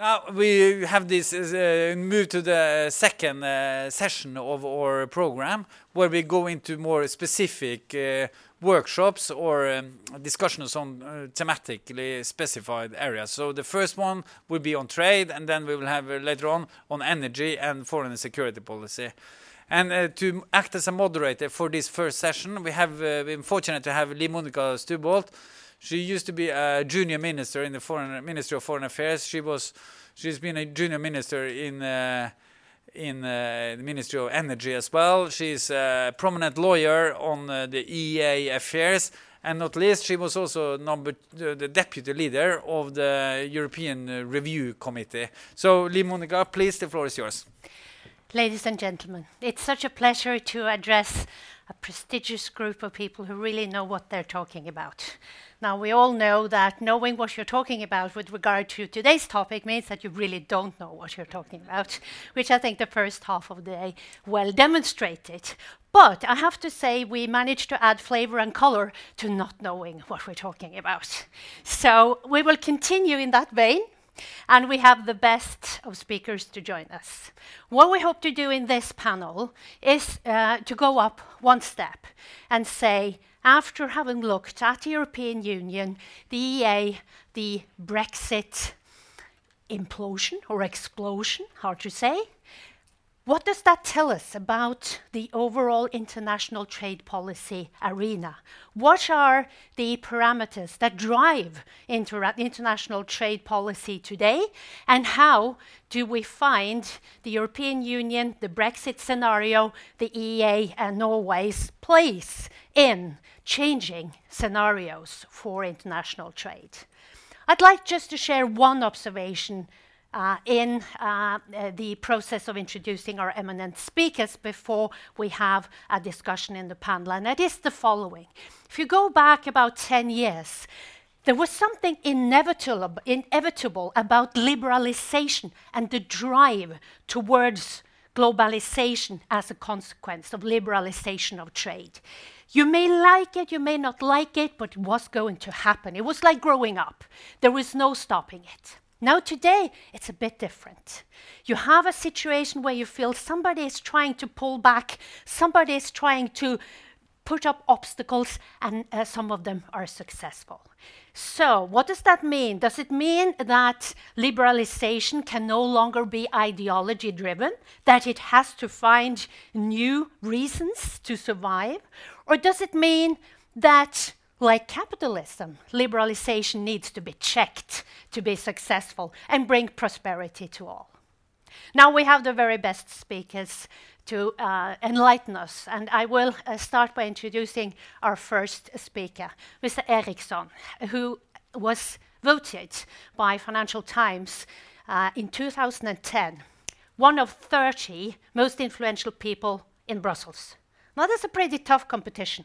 Now we have this uh, move to the second uh, session of our program where we go into more specific uh, workshops or um, discussions on uh, thematically specified areas. So the first one will be on trade, and then we will have uh, later on on energy and foreign security policy. And uh, to act as a moderator for this first session, we have been fortunate to have Liv Monica Stubholt she used to be a junior minister in the foreign Ministry of Foreign Affairs. She was, she's been a junior minister in uh, in uh, the Ministry of Energy as well. She's a prominent lawyer on uh, the EEA affairs, and not least, she was also number the deputy leader of the European Review Committee. So, Liv Monica, please, the floor is yours. Ladies and gentlemen, it's such a pleasure to address a prestigious group of people who really know what they're talking about. Now, we all know that knowing what you're talking about with regard to today's topic means that you really don't know what you're talking about, which I think the first half of the day well demonstrated. But I have to say, we managed to add flavor and color to not knowing what we're talking about. So we will continue in that vein. And we have the best of speakers to join us. What we hope to do in this panel is uh, to go up one step and say, after having looked at the European Union, the EA, the Brexit implosion or explosion, hard to say, what does that tell us about the overall international trade policy arena? What are the parameters that drive inter international trade policy today? And how do we find the European Union, the Brexit scenario, the EEA, and Norway's place in changing scenarios for international trade? I'd like just to share one observation in uh, uh, the process of introducing our eminent speakers before we have a discussion in the panel, and that is the following. If you go back about 10 years, there was something inevitable, inevitable about liberalization and the drive towards globalization as a consequence of liberalization of trade. You may like it, you may not like it, but it was going to happen. It was like growing up, there was no stopping it. Now, today, it's a bit different. You have a situation where you feel somebody is trying to pull back, somebody is trying to put up obstacles, and uh, some of them are successful. So, what does that mean? Does it mean that liberalization can no longer be ideology driven, that it has to find new reasons to survive? Or does it mean that like capitalism, liberalization needs to be checked to be successful and bring prosperity to all. Now we have the very best speakers to uh, enlighten us, and I will uh, start by introducing our first speaker, Mr. Erixon, who was voted by Financial Times uh, in 2010 one of 30 most influential people in Brussels. Now, that's a pretty tough competition.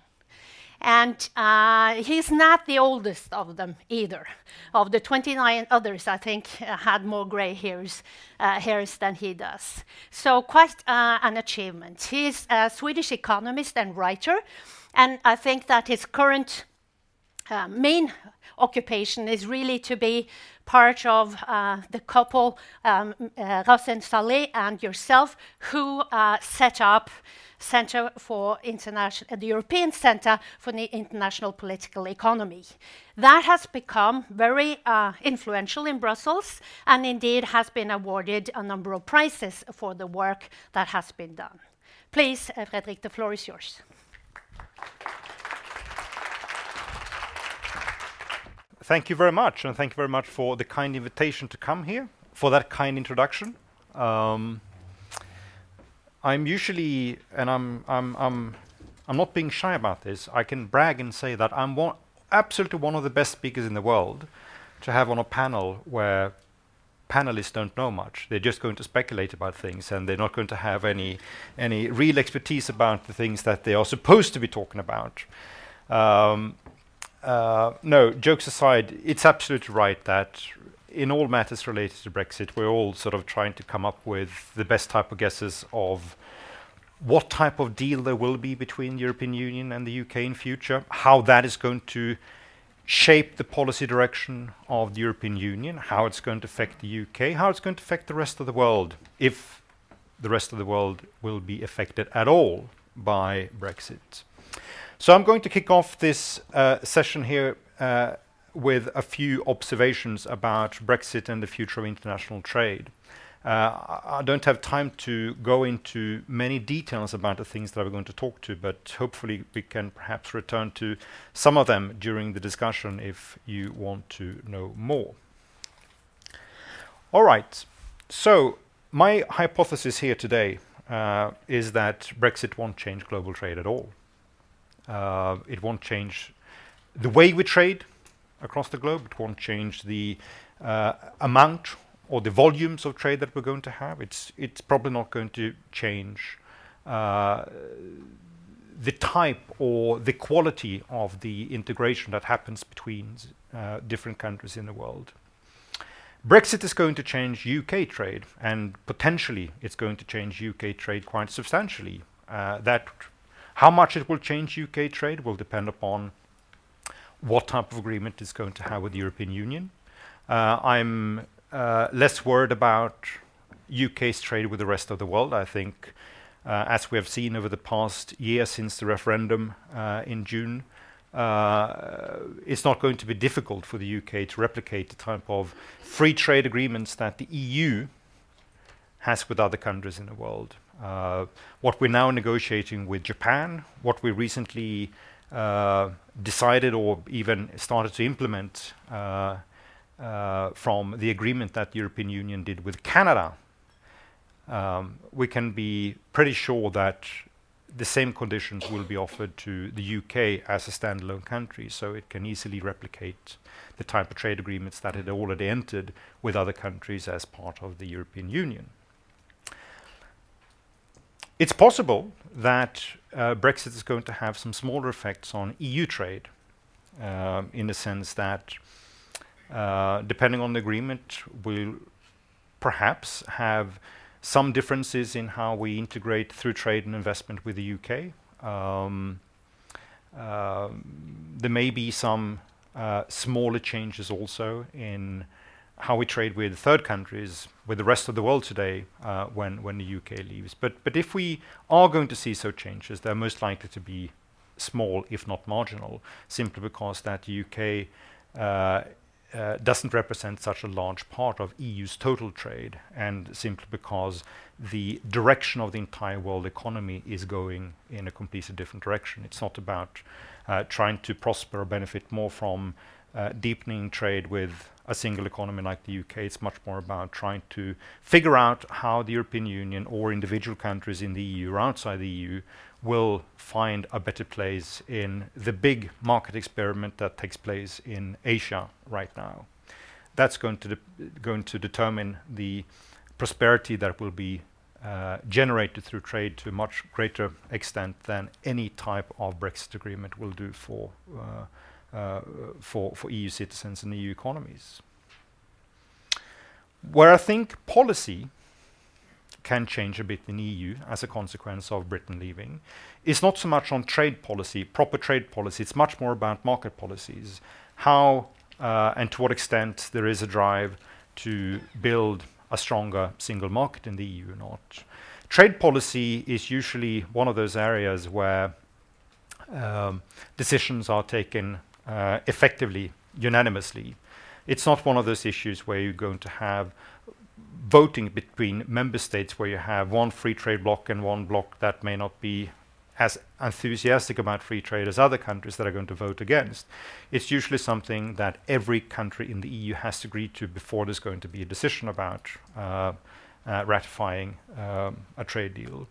And uh, he's not the oldest of them either. Of the 29 others, I think, uh, had more gray hairs, uh, hairs than he does. So, quite uh, an achievement. He's a Swedish economist and writer, and I think that his current uh, main occupation is really to be part of uh, the couple, um, uh, Razeen Sally and yourself, who uh, set up Center for International, the European Center for the International Political Economy. That has become very uh, influential in Brussels and indeed has been awarded a number of prizes for the work that has been done. Please, Fredrik, the floor is yours. Thank you very much, and thank you very much for the kind invitation to come here, for that kind introduction. Um, I'm usually, and I'm, I'm, I'm, I'm not being shy about this. I can brag and say that I'm one, absolutely one of the best speakers in the world to have on a panel where panelists don't know much. They're just going to speculate about things, and they're not going to have any any real expertise about the things that they are supposed to be talking about. Um, uh, no, jokes aside, it's absolutely right that in all matters related to Brexit, we're all sort of trying to come up with the best type of guesses of what type of deal there will be between the European Union and the UK in future, how that is going to shape the policy direction of the European Union, how it's going to affect the UK, how it's going to affect the rest of the world, if the rest of the world will be affected at all by Brexit. So I'm going to kick off this uh, session here uh, with a few observations about Brexit and the future of international trade. Uh, I don't have time to go into many details about the things that I'm going to talk to, but hopefully we can perhaps return to some of them during the discussion if you want to know more. All right. So my hypothesis here today uh, is that Brexit won't change global trade at all. Uh, it won't change the way we trade across the globe. It won't change the uh, amount or the volumes of trade that we're going to have. It's probably not going to change uh, the type or the quality of the integration that happens between different countries in the world. Brexit is going to change UK trade, and potentially it's going to change UK trade quite substantially. That how much it will change UK trade will depend upon what type of agreement it's going to have with the European Union. Uh, I'm uh, less worried about UK's trade with the rest of the world. I think, uh, as we have seen over the past year since the referendum in June, it's not going to be difficult for the UK to replicate the type of free trade agreements that the EU has with other countries in the world. Uh, what we're now negotiating with Japan, what we recently uh, decided or even started to implement uh, from the agreement that the European Union did with Canada, um, we can be pretty sure that the same conditions will be offered to the UK as a standalone country, so it can easily replicate the type of trade agreements that it already entered with other countries as part of the European Union. It's possible that uh, Brexit is going to have some smaller effects on EU trade, uh, in the sense that, uh, depending on the agreement, we'll perhaps have some differences in how we integrate through trade and investment with the UK. Um, uh, there may be some uh, smaller changes also in how we trade with third countries, with the rest of the world today, uh, when when the UK leaves. But but if we are going to see so changes, they're most likely to be small, if not marginal, simply because that UK uh, uh, doesn't represent such a large part of EU's total trade, and simply because the direction of the entire world economy is going in a completely different direction. It's not about uh, trying to prosper or benefit more from uh, deepening trade with a single economy like the UK. It's much more about trying to figure out how the European Union or individual countries in the EU or outside the EU will find a better place in the big market experiment that takes place in Asia right now. That's going to going to determine the prosperity that will be uh, generated through trade to a much greater extent than any type of Brexit agreement will do for uh, for for EU citizens and EU economies. Where I think policy can change a bit in the EU as a consequence of Britain leaving is not so much on trade policy, proper trade policy, it's much more about market policies. How uh, and to what extent there is a drive to build a stronger single market in the EU or not. Trade policy is usually one of those areas where um, decisions are taken uh, effectively, unanimously. It's not one of those issues where you're going to have voting between member states where you have one free trade bloc and one bloc that may not be as enthusiastic about free trade as other countries that are going to vote against. It's usually something that every country in the EU has to agree to before there's going to be a decision about uh, uh, ratifying um, a trade deal.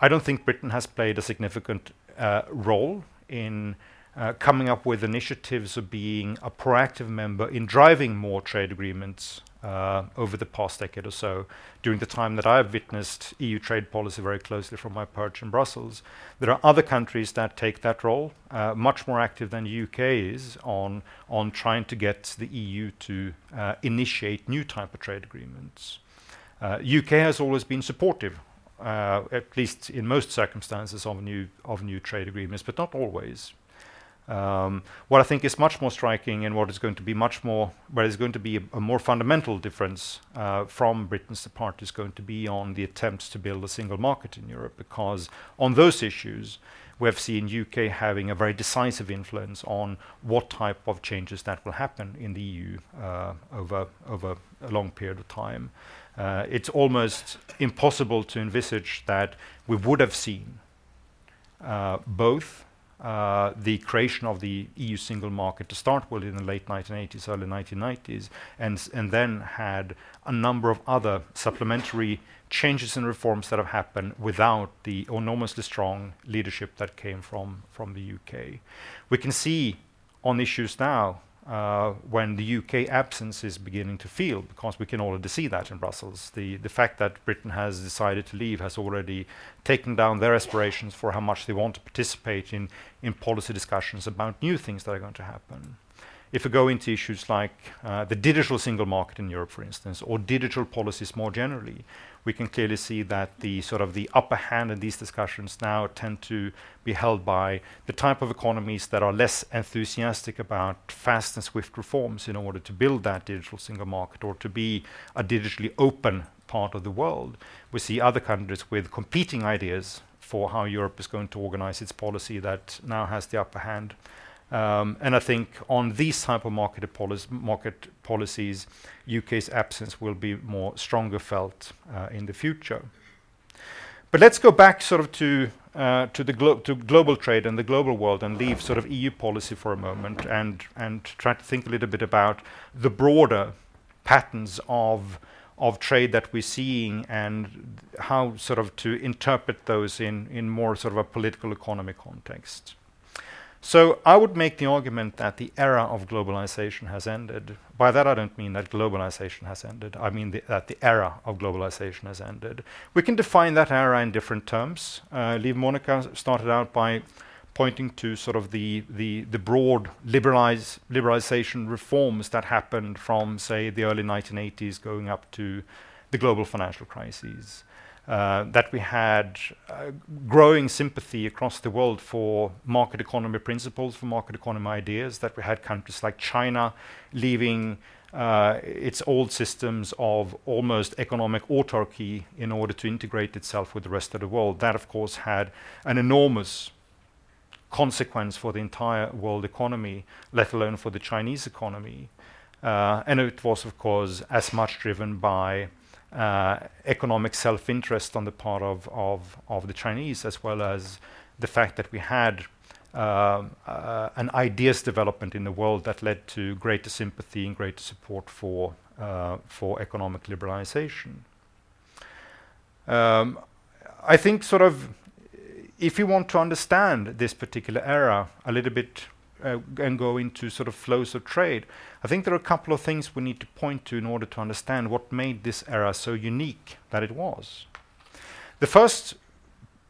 I don't think Britain has played a significant uh, role in uh, coming up with initiatives of being a proactive member in driving more trade agreements uh, over the past decade or so, during the time that I've witnessed EU trade policy very closely from my perch in Brussels. There are other countries that take that role, uh, much more active than the UK is on, on trying to get the EU to uh, initiate new type of trade agreements. UK uh, has always been supportive uh, at least in most circumstances of new of new trade agreements, but not always. Um, what I think is much more striking and what is going to be much more, where is going to be a, a more fundamental difference uh, from Britain's departure is going to be on the attempts to build a single market in Europe, because on those issues, we have seen UK having a very decisive influence on what type of changes that will happen in the EU uh, over over a long period of time. Uh, it's almost impossible to envisage that we would have seen uh, both uh, the creation of the EU single market to start with in the late 1980s, early 1990s, and, and then had a number of other supplementary changes and reforms that have happened without the enormously strong leadership that came from, from the UK. We can see on issues now uh, when the UK absence is beginning to feel, because we can already see that in Brussels. The, the fact that Britain has decided to leave has already taken down their aspirations for how much they want to participate in, in policy discussions about new things that are going to happen. If we go into issues like uh, the digital single market in Europe, for instance, or digital policies more generally, we can clearly see that the sort of the upper hand in these discussions now tend to be held by the type of economies that are less enthusiastic about fast and swift reforms in order to build that digital single market or to be a digitally open part of the world. We see other countries with competing ideas for how Europe is going to organize its policy that now has the upper hand. Um, and I think on these type of market, polic market policies, UK's absence will be more stronger felt uh, in the future. But let's go back sort of to uh, to global trade and the global world and leave sort of EU policy for a moment and and try to think a little bit about the broader patterns of of trade that we're seeing and how sort of to interpret those in in more sort of a political economy context. So I would make the argument that the era of globalization has ended. By that I don't mean that globalization has ended. I mean the, that the era of globalization has ended. We can define that era in different terms. Uh, Monica started out by pointing to sort of the the, the broad liberalize, liberalization reforms that happened from say the early 1980s going up to the global financial crises uh, that we had uh, growing sympathy across the world for market economy principles, for market economy ideas, that we had countries like China leaving uh, its old systems of almost economic autarky in order to integrate itself with the rest of the world. That, of course, had an enormous consequence for the entire world economy, let alone for the Chinese economy. Uh, and it was, of course, as much driven by economic self-interest on the part of, of, of the Chinese, as well as the fact that we had uh, uh, an ideas development in the world that led to greater sympathy and greater support for, uh, for economic liberalization. Um, I think sort of if you want to understand this particular era a little bit uh, and go into sort of flows of trade, I think there are a couple of things we need to point to in order to understand what made this era so unique that it was. The first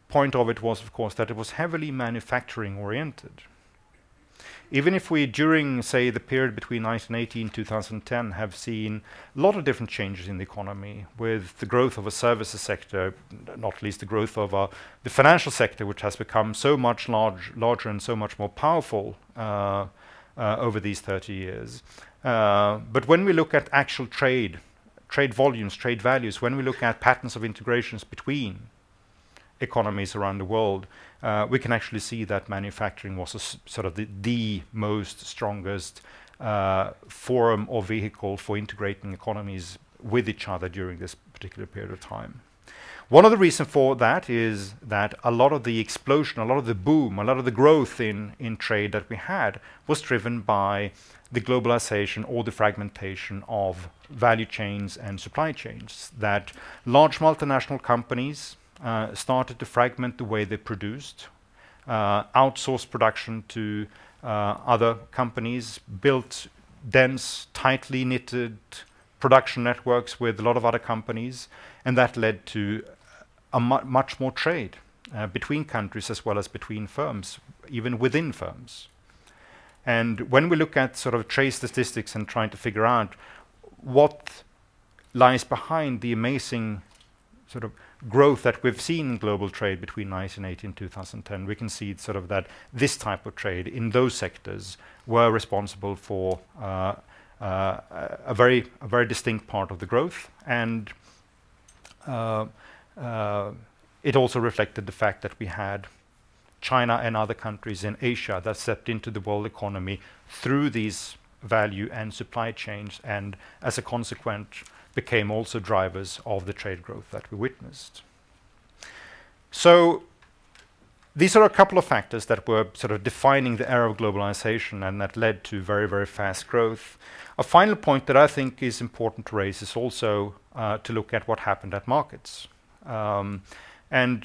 point of it was, of course, that it was heavily manufacturing oriented even if we, during, say, the period between 1980 and 2010, have seen a lot of different changes in the economy, with the growth of a services sector, not least the growth of uh, the financial sector, which has become so much large, larger and so much more powerful uh, uh, over these 30 years. Uh, but when we look at actual trade, trade volumes, trade values, when we look at patterns of integrations between economies around the world, we can actually see that manufacturing was sort of the, the most strongest uh, forum or vehicle for integrating economies with each other during this particular period of time. One of the reasons for that is that a lot of the explosion, a lot of the boom, a lot of the growth in, in trade that we had was driven by the globalization or the fragmentation of value chains and supply chains. That large multinational companies uh, started to fragment the way they produced, uh, outsourced production to uh, other companies, built dense, tightly knitted production networks with a lot of other companies, and that led to much more trade uh, between countries as well as between firms, even within firms. And when we look at sort of trade statistics and trying to figure out what lies behind the amazing sort of growth that we've seen in global trade between 1980 and 2010, we can see sort of that this type of trade in those sectors were responsible for uh, uh, a very a very distinct part of the growth, and uh, uh, it also reflected the fact that we had China and other countries in Asia that stepped into the world economy through these value and supply chains, and as a consequence, became also drivers of the trade growth that we witnessed. So these are a couple of factors that were sort of defining the era of globalization and that led to very, very fast growth. A final point that I think is important to raise is also uh, to look at what happened at markets. Um, and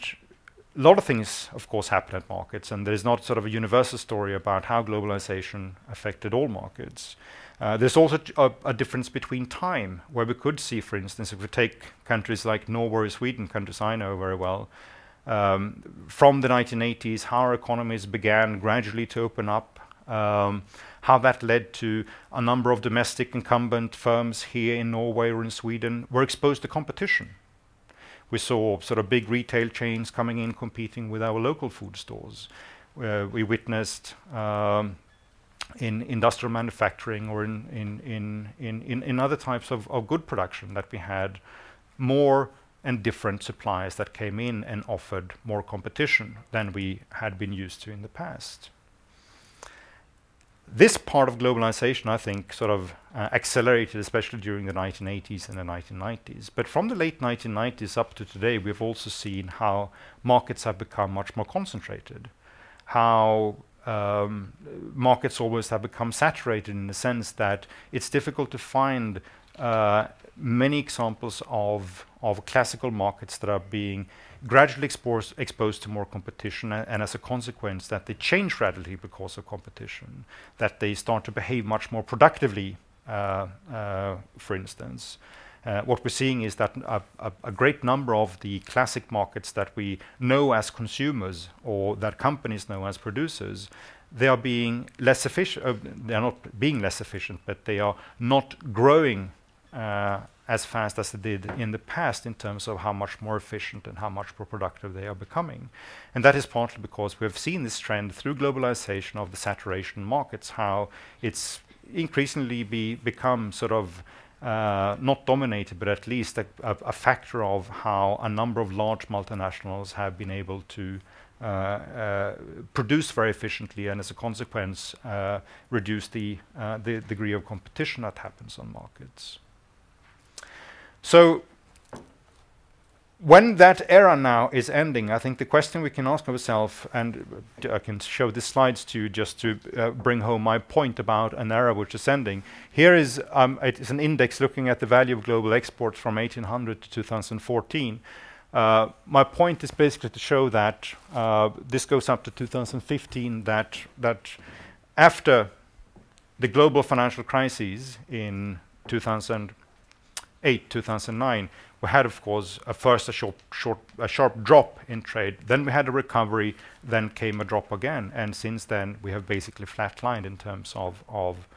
a lot of things, of course, happen at markets, and there's not sort of a universal story about how globalization affected all markets. Uh, there's also a, a, difference between time, where we could see, for instance, if we take countries like Norway or Sweden, countries I know very well, um, from the 1980s, how our economies began gradually to open up, um, how that led to a number of domestic incumbent firms here in Norway or in Sweden were exposed to competition. We saw sort of big retail chains coming in competing with our local food stores. Uh, we witnessed um, in industrial manufacturing or in, in, in, in, in, in other types of, of good production that we had more and different suppliers that came in and offered more competition than we had been used to in the past. This part of globalization, I think, sort of uh, accelerated, especially during the 1980s and the 1990s. But from the late 1990s up to today, we've also seen how markets have become much more concentrated, how um, markets always have become saturated in the sense that it's difficult to find uh, many examples of of classical markets that are being gradually exposed, exposed to more competition, and, as a consequence, that they change radically because of competition, that they start to behave much more productively, uh, uh, for instance. Uh, what we're seeing is that a, great number of the classic markets that we know as consumers or that companies know as producers, they are being less efficient. Uh, they are not being less efficient, but they are not growing uh, as fast as they did in the past in terms of how much more efficient and how much more productive they are becoming. And that is partly because we have seen this trend through globalization of the saturation markets, how it's increasingly be become sort of uh, not dominated, but at least a, a, a, factor of how a number of large multinationals have been able to uh, uh, produce very efficiently, and as a consequence, uh, reduce the uh, the degree of competition that happens on markets. So when that era now is ending, I think the question we can ask ourselves, and I can show the slides to you just to uh, bring home my point about an era which is ending. Here is um, it is an index looking at the value of global exports from 1800 to 2014. Uh, my point is basically to show that uh, this goes up to 2015. That that after the global financial crises in 2008, 2009 we had, of course, a first a short, short, a sharp drop in trade. Then we had a recovery. Then came a drop again, and since then we have basically flatlined in terms of of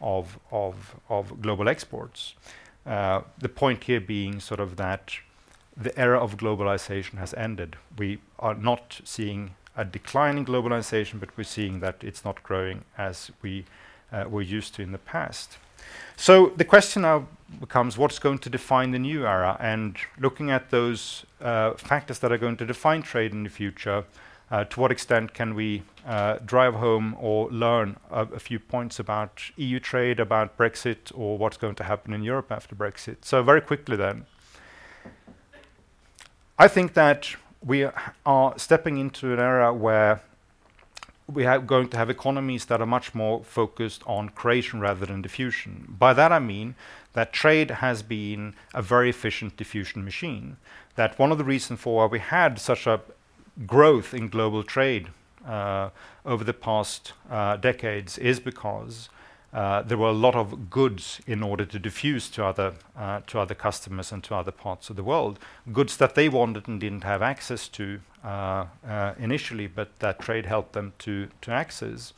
of of, of global exports. Uh, the point here being sort of that the era of globalization has ended. We are not seeing a decline in globalization, but we're seeing that it's not growing as we uh, were used to in the past. So the question now becomes what's going to define the new era? And looking at those uh, factors that are going to define trade in the future, uh, to what extent can we uh, drive home or learn a, a, few points about EU trade, about Brexit, or what's going to happen in Europe after Brexit? So, very quickly then. I think that we are stepping into an era where we are going to have economies that are much more focused on creation rather than diffusion. By that I mean that trade has been a very efficient diffusion machine. That one of the reasons for why we had such a growth in global trade uh, over the past uh, decades is because uh, there were a lot of goods in order to diffuse to other uh, to other customers and to other parts of the world, goods that they wanted and didn't have access to uh, uh, initially, but that trade helped them to to access.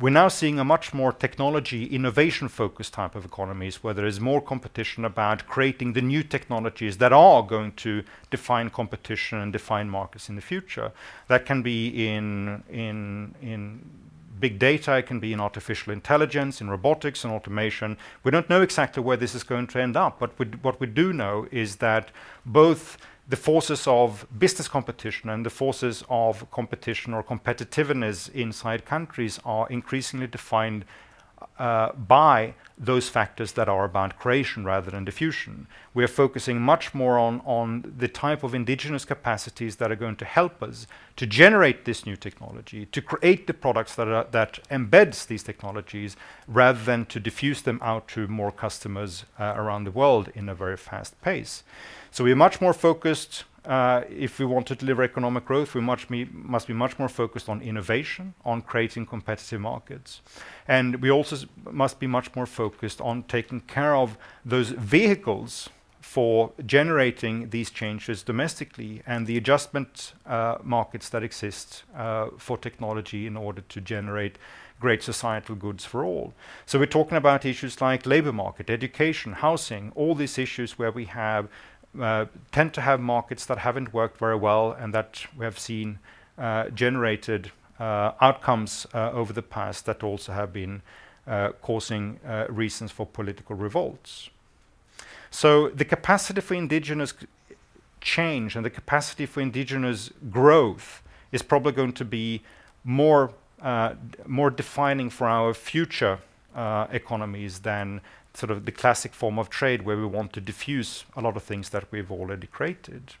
we're now seeing a much more technology innovation-focused type of economies, where there is more competition about creating the new technologies that are going to define competition and define markets in the future. That can be in in in big data, it can be in artificial intelligence, in robotics and automation. We don't know exactly where this is going to end up, but what we do know is that both the forces of business competition and the forces of competition or competitiveness inside countries are increasingly defined Uh, by those factors that are about creation rather than diffusion. We are focusing much more on on the type of indigenous capacities that are going to help us to generate this new technology, to create the products that embeds these technologies, rather than to diffuse them out to more customers uh, around the world in a very fast pace. So We are much more focused, Uh, if we want to deliver economic growth, we must be much more focused on innovation, on creating competitive markets. And we also must be much more focused on taking care of those vehicles for generating these changes domestically and the adjustment uh, markets that exist uh, for technology in order to generate great societal goods for all. So we're talking about issues like labor market, education, housing, all these issues where we Uh, tend to have markets that haven't worked very well and that we have seen uh, generated uh, outcomes over the past that also have been causing reasons for political revolts. So the capacity for indigenous change and the capacity for indigenous growth is probably going to be more more defining for our future economies than the classic form of trade, where we want to diffuse a lot of things that we've already created.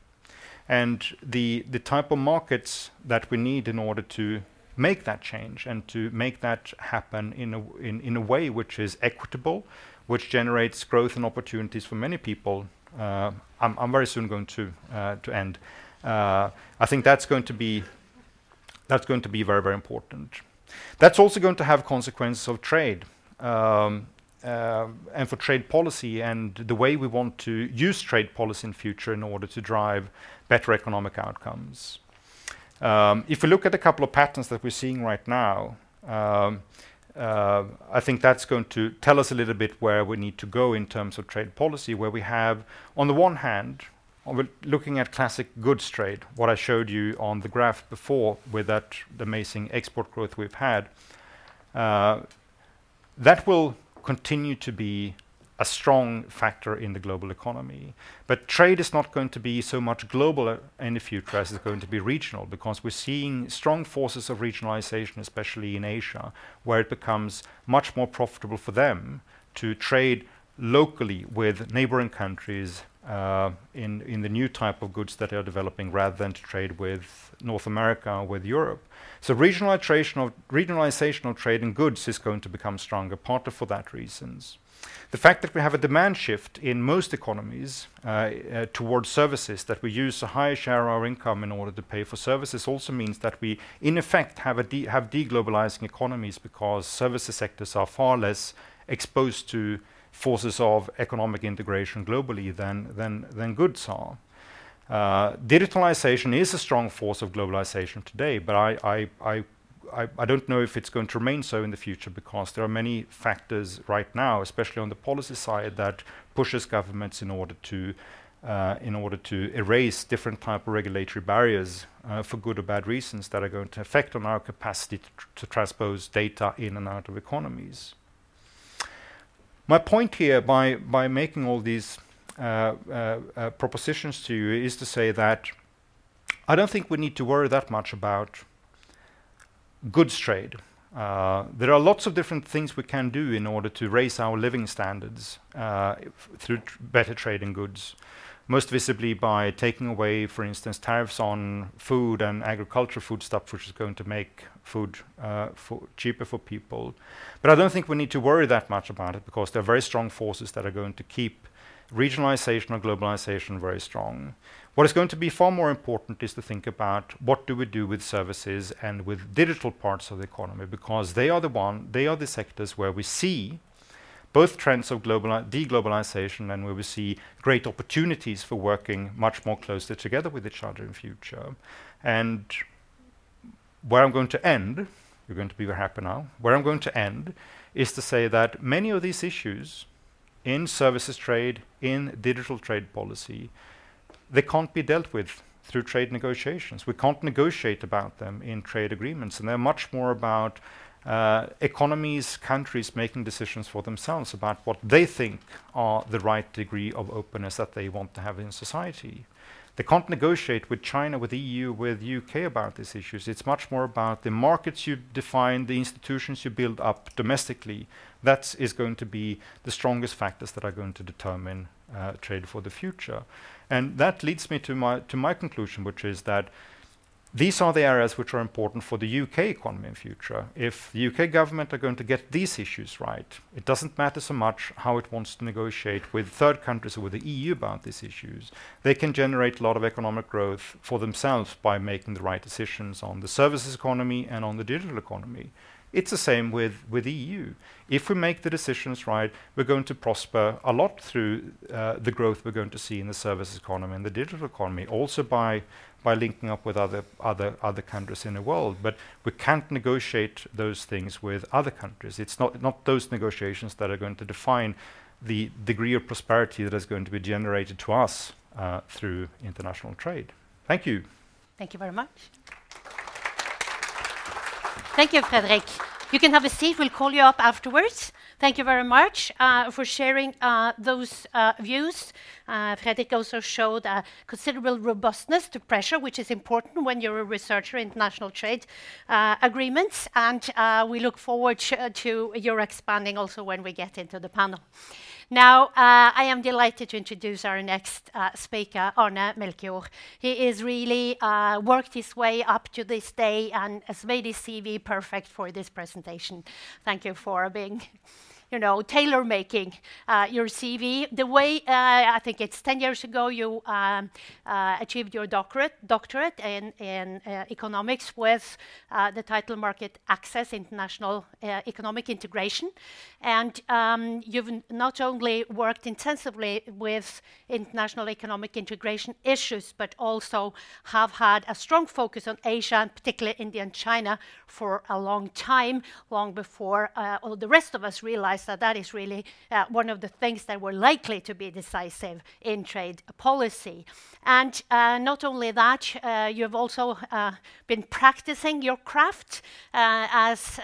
And the the type of markets that we need in order to make that change and to make that happen in a way which is equitable, which generates growth and opportunities for many people. Uh, I'm very soon going to uh, to end. Uh, I think that's going to be that's going to be very very important. That's also going to have consequences of trade, um, Uh, and for trade policy and the way we want to use trade policy in future in order to drive better economic outcomes. Um, if we look at a couple of patterns that we're seeing right now, um, uh, I think that's going to tell us a little bit where we need to go in terms of trade policy, where we have, on the one hand, looking at classic goods trade, what I showed you on the graph before with that amazing export growth we've had. Uh, that will continue to be a strong factor in the global economy. But trade is not going to be so much global uh, in the future as it's going to be regional, because we're seeing strong forces of regionalization, especially in Asia, where it becomes much more profitable for them to trade locally with neighboring countries Uh, in the new type of goods that they are developing, rather than to trade with North America or with Europe. So regionalization of regionalization of trade and goods is going to become stronger, partly for that reasons. The fact that we have a demand shift in most economies uh, uh, towards services, that we use a higher share of our income in order to pay for services, also means that we, in effect, have de-globalizing economies because services sectors are far less exposed to forces of economic integration globally than than, than goods are. Digitalization is a strong force of globalization today, but I I I I don't know if it's going to remain so in the future because there are many factors right now, especially on the policy side, that pushes governments in order to uh, in order to erase different type of regulatory barriers for good or bad reasons that are going to affect on our capacity to transpose data in and out of economies. My point here by by making all these uh, uh, uh, propositions to you is to say that I don't think we need to worry that much about goods trade. There are lots of different things we can do in order to raise our living standards through better trade in goods. Most visibly by taking away, for instance, tariffs on food and agriculture foodstuff, which is going to make food uh, cheaper for people. But I don't think we need to worry that much about it because there are very strong forces that are going to keep regionalization or globalization very strong. What is going to be far more important is to think about what do we do with services and with digital parts of the economy, because they are the one they are the sectors where we see both trends of de-globalization and where we see great opportunities for working much more closely together with each other in future. And where I'm going to end you're going to be very happy now. Where I'm going to end is to say that many of these issues in services trade, in digital trade policy, they can't be dealt with through trade negotiations. We can't negotiate about them in trade agreements, and they're much more about uh, economies, countries making decisions for themselves about what they think are the right degree of openness that they want to have in society. They can't negotiate with China, with the EU, with UK about these issues. It's much more about the markets you define, the institutions you build up domestically. That is going to be the strongest factors that are going to determine uh, trade for the future. And that leads me to my to my conclusion, which is that these are the areas which are important for the UK economy in future. If the UK government are going to get these issues right, it doesn't matter so much how it wants to negotiate with third countries or with the EU about these issues. They can generate a lot of economic growth for themselves by making the right decisions on the services economy and on the digital economy. It's the same with, with EU. If we make the decisions right, we're going to prosper a lot through uh, the growth we're going to see in the services economy and the digital economy, also by by linking up with other other other countries in the world. But we can't negotiate those things with other countries. It's not not those negotiations that are going to define the degree of prosperity that is going to be generated to us uh, through international trade. Thank you. Thank you very much. Thank you, Fredrik. You can have a seat. We'll call you up afterwards. Thank you very much uh, for sharing uh, those uh, views. Uh, Fredrik also showed a considerable robustness to pressure, which is important when you're a researcher in international trade uh, agreements. And uh, we look forward to your expanding also when we get into the panel. Now, uh, I am delighted to introduce our next uh, speaker, Arne Melchior. He has really uh, worked his way up to this day and has made his CV perfect for this presentation. Thank you for being you know, tailor making uh, your CV. The way uh, I think it's 10 years ago you um, uh, achieved your doctorate, doctorate in, in uh, economics with uh, the title Market Access International uh, Economic Integration. And um, you've not only worked intensively with international economic integration issues, but also have had a strong focus on Asia and particularly India and China for a long time, long before all the rest of us realized that that is really uh, one of the things that were likely to be decisive in trade policy. And uh, not only that, uh, you have also uh, been practicing your craft uh, as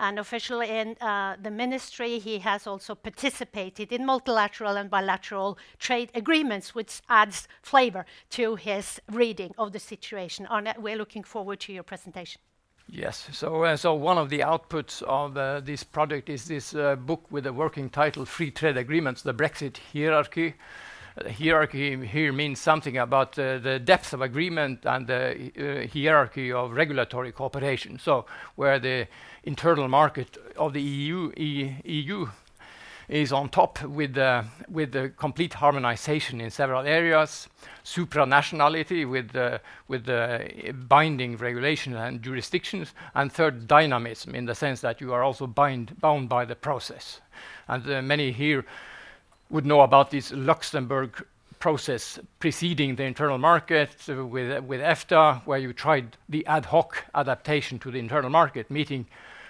an official in uh, the ministry. He has also participated in multilateral and bilateral trade agreements, which adds flavor to his reading of the situation. Arne, we're looking forward to your presentation. Yes. So, uh, so one of the outputs of uh, this project is this uh, book with the working title "Free Trade Agreements: The Brexit Hierarchy." Hierarchy here means something about the depth of agreement and the hierarchy of regulatory cooperation. So, where the internal market of the EU, EU is on top with the, with the complete harmonization in several areas, supranationality with, the, with the binding regulation and jurisdictions, and third, dynamism in the sense that you are also bind, bound by the process. And uh, many here would know about this Luxembourg process preceding the internal market uh, with, with EFTA, where you tried the ad hoc adaptation to the internal market, meeting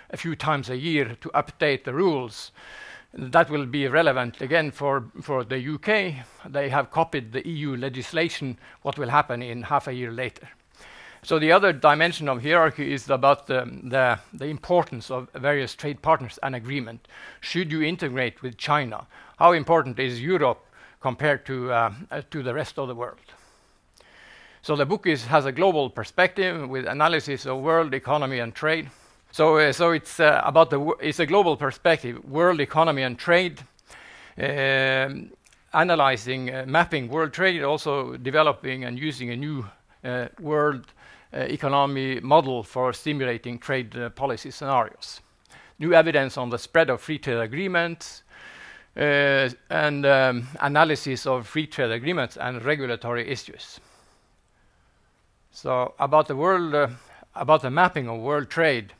a few times a year to update the rules. That will be relevant again for, the UK. They have copied the EU legislation, what will happen in half a year later. So the other dimension of hierarchy is about the, importance of various trade partners and agreement. Should you integrate with China? How important is Europe compared to, uh, uh, the rest of the world? So the book has a global perspective with analysis of world economy and trade. So, uh, so it's uh, about the it's a global perspective, world economy and trade, um, analyzing, uh, mapping world trade, also developing and using a new uh, world uh, economy model for stimulating trade uh, policy scenarios. New evidence on the spread of free trade agreements, and um, analysis of free trade agreements and regulatory issues. So about the world, about the mapping of world trade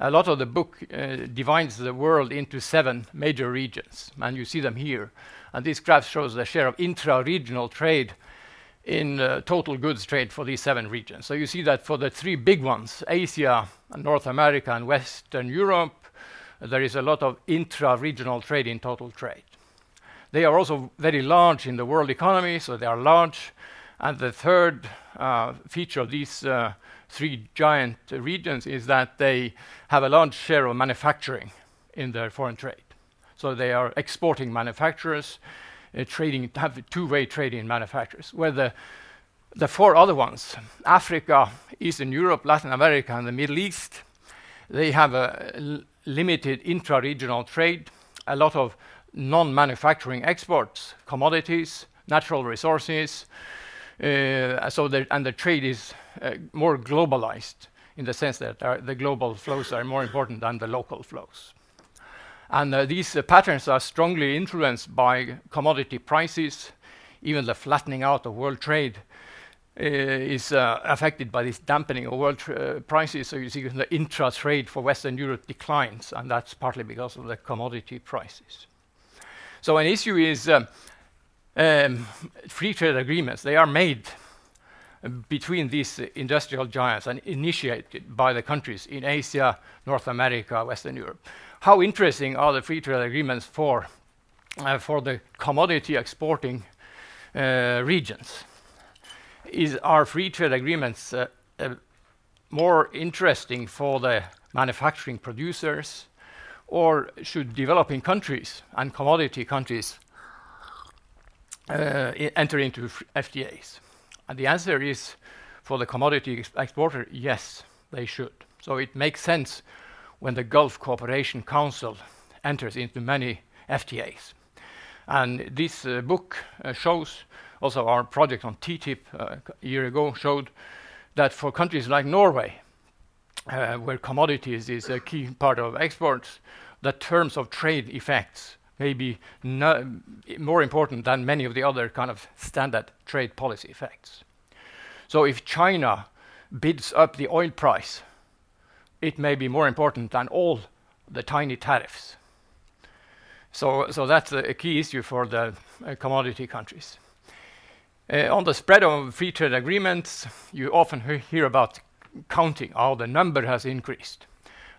a lot of the book uh, divides the world into seven major regions, and you see them here. And this graph shows the share of intra-regional trade in uh, total goods trade for these seven regions. So you see that for the three big ones, Asia North America and Western Europe, there is a lot of intra-regional trade in total trade. They are also very large in the world economy, so they are large. And the third uh, feature of these uh, three giant regions is that they have a large share of manufacturing in their foreign trade. So they are exporting manufacturers, uh, trading, have two-way trading in manufacturers. Where the four other ones, Africa, Eastern Europe, Latin America, and the Middle East, they have a limited intra-regional trade, a lot of non-manufacturing exports, commodities, natural resources. Uh, so and the trade is uh, more globalized in the sense that uh, the global flows are more important than the local flows. And these patterns are strongly influenced by commodity prices. Even the flattening out of world trade is affected by this dampening of world prices. So you see the intra-trade for Western Europe declines, and that's partly because of the commodity prices. So an issue is um, Um, free trade agreements. They are made between these industrial giants and initiated by the countries in Asia, North America, Western Europe. How interesting are the free trade agreements for uh, for the commodity exporting uh, regions? Are free trade agreements uh, more interesting for the manufacturing producers, or should developing countries and commodity countries Uh, enter into FTAs? And the answer is, for the commodity exporter, yes, they should. So it makes sense when the Gulf Cooperation Council enters into many FTAs. And this uh, book uh, shows also our project on TTIP a year ago showed that for countries like Norway, where commodities is a key part of exports, the terms of trade effects may be more important than many of the other kind of standard trade policy effects. So if China bids up the oil price, it may be more important than all the tiny tariffs. So, so that's a key issue for the uh, commodity countries. Uh, on the spread of free trade agreements, you often hear about counting how the number has increased.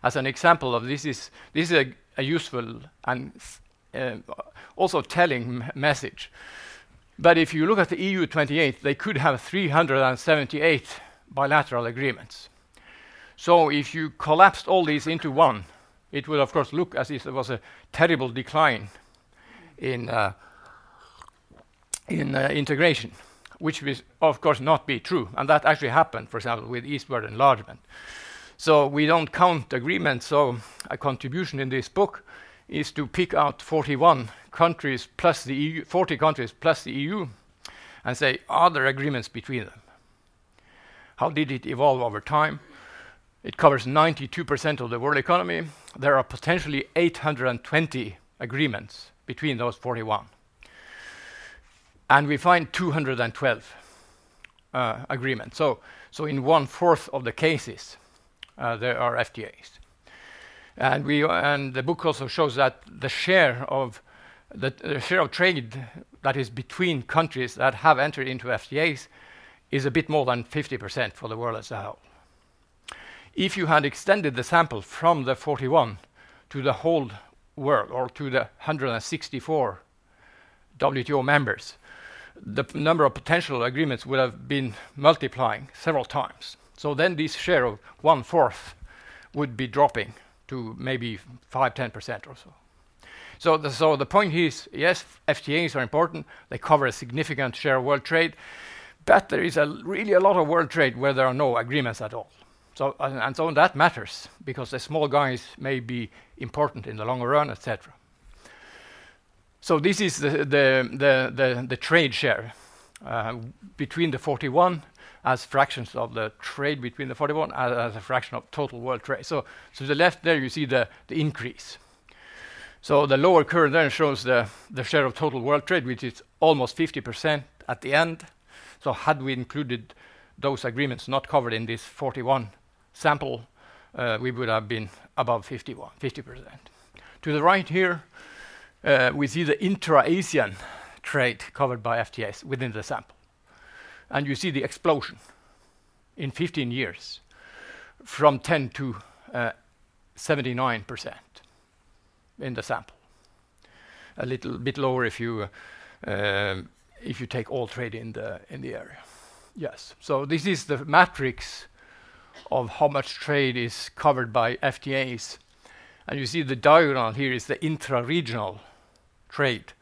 As an example of this is this is a, a useful and Uh, also telling message. But if you look at the EU 28, they could have 378 bilateral agreements. So if you collapsed all these into one, it would of course look as if there was a terrible decline in uh, in uh, integration, which will of course not be true. And that actually happened, for example, with eastward enlargement. So we don't count agreements. So a contribution in this book is to pick out 41 countries plus the EU, 40 countries plus the EU, and say, are there agreements between them? How did it evolve over time? It covers 92% of the world economy. There are potentially 820 agreements between those 41. And We find 212 uh, agreements. So, so in one-fourth of the cases, uh, there are FTAs. And the book also shows that the share of the, the share of trade that is between countries that have entered into FTAs is a bit more than 50% for the world as a whole. If you had extended the sample from the 41 to the whole world or to the 164 WTO members, the number of potential agreements would have been multiplying several times. So then this share of one-fourth would be dropping to maybe 5%-10% or so. So the so the point is, yes, FTAs are important. They cover a significant share of world trade, but there is a, really a lot of world trade where there are no agreements at all. So, and, and so that matters because the small guys may be important in the longer run, etc. So This is the trade share uh, between the 41 as fractions of the trade between the 41 as a fraction of total world trade. So to the left there, you see the increase. So the lower curve then shows the share of total world trade, which is almost 50% at the end. So had we included those agreements not covered in this 41 sample, uh, we would have been above 50%. To the right here, uh, we see the intra-Asian trade covered by FTAs within the sample. And you see the explosion in 15 years from 10 to uh, 79% in the sample. A little bit lower if you uh, take all trade in the area. Yes. So this is the matrix of how much trade is covered by FTAs. And you see the diagonal here is the intra-regional trade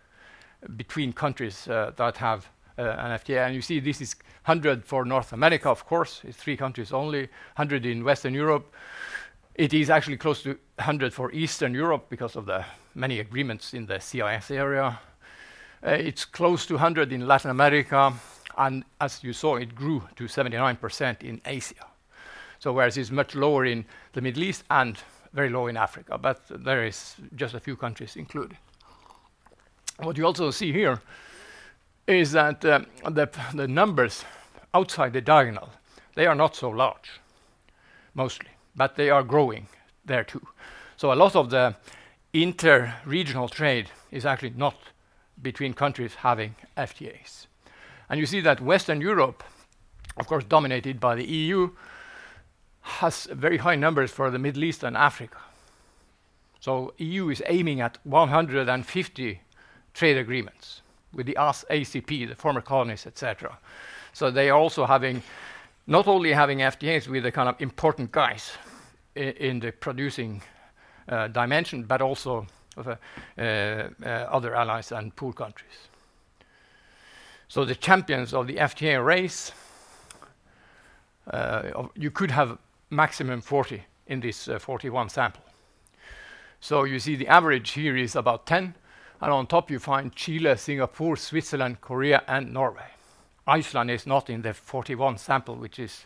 between countries uh, that have Uh, an FTA. And You see this is 100 for North America, of course. It's three countries only. 100 in Western Europe. It is actually close to 100 for Eastern Europe because of the many agreements in the CIS area. Uh, it's close to 100 in Latin America, and as you saw, it grew to 79% in Asia. So whereas it's much lower in the Middle East and very low in Africa, but there is just a few countries included. What you also see here is that uh, the numbers outside the diagonal, they are not so large, mostly, but they are growing there too. So a lot of the inter-regional trade is actually not between countries having FTAs. And you see that Western Europe, of course, dominated by the EU, has very high numbers for the Middle East and Africa. So EU is aiming at 150 trade agreements with the ACP, the former colonies, et cetera. So they are also having, not only having FTAs with the kind of important guys in the producing uh, dimension, but also of uh, uh, other allies and poor countries. So the champions of the FTA race, you could have maximum 40 in this 41 sample. So you see the average here is about 10, and on top you find Chile, Singapore, Switzerland, Korea, and Norway. Iceland is not in the 41 sample, which is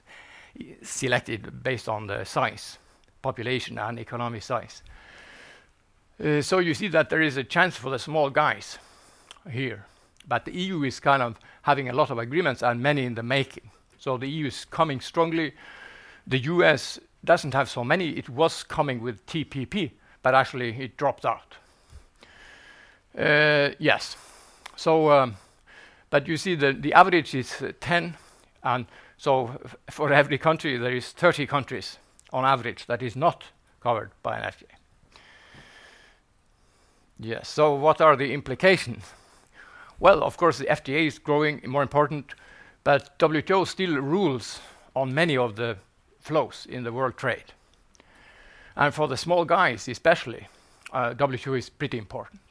selected based on the size, population, and economic size. Uh, so you see that there is a chance for the small guys here, but the EU is kind of having a lot of agreements and many in the making. So the EU is coming strongly. The U.S. doesn't have so many. It was coming with TPP, but actually it dropped out. Uh, yes. So um but you see the average is uh, 10, and so for every country, there is 30 countries on average that is not covered by an FTA. Yes. So what are the implications? Well, of course, the FTA is growing more important, but WTO still rules on many of the flows in the world trade. And for the small guys especially, uh, WTO is pretty important.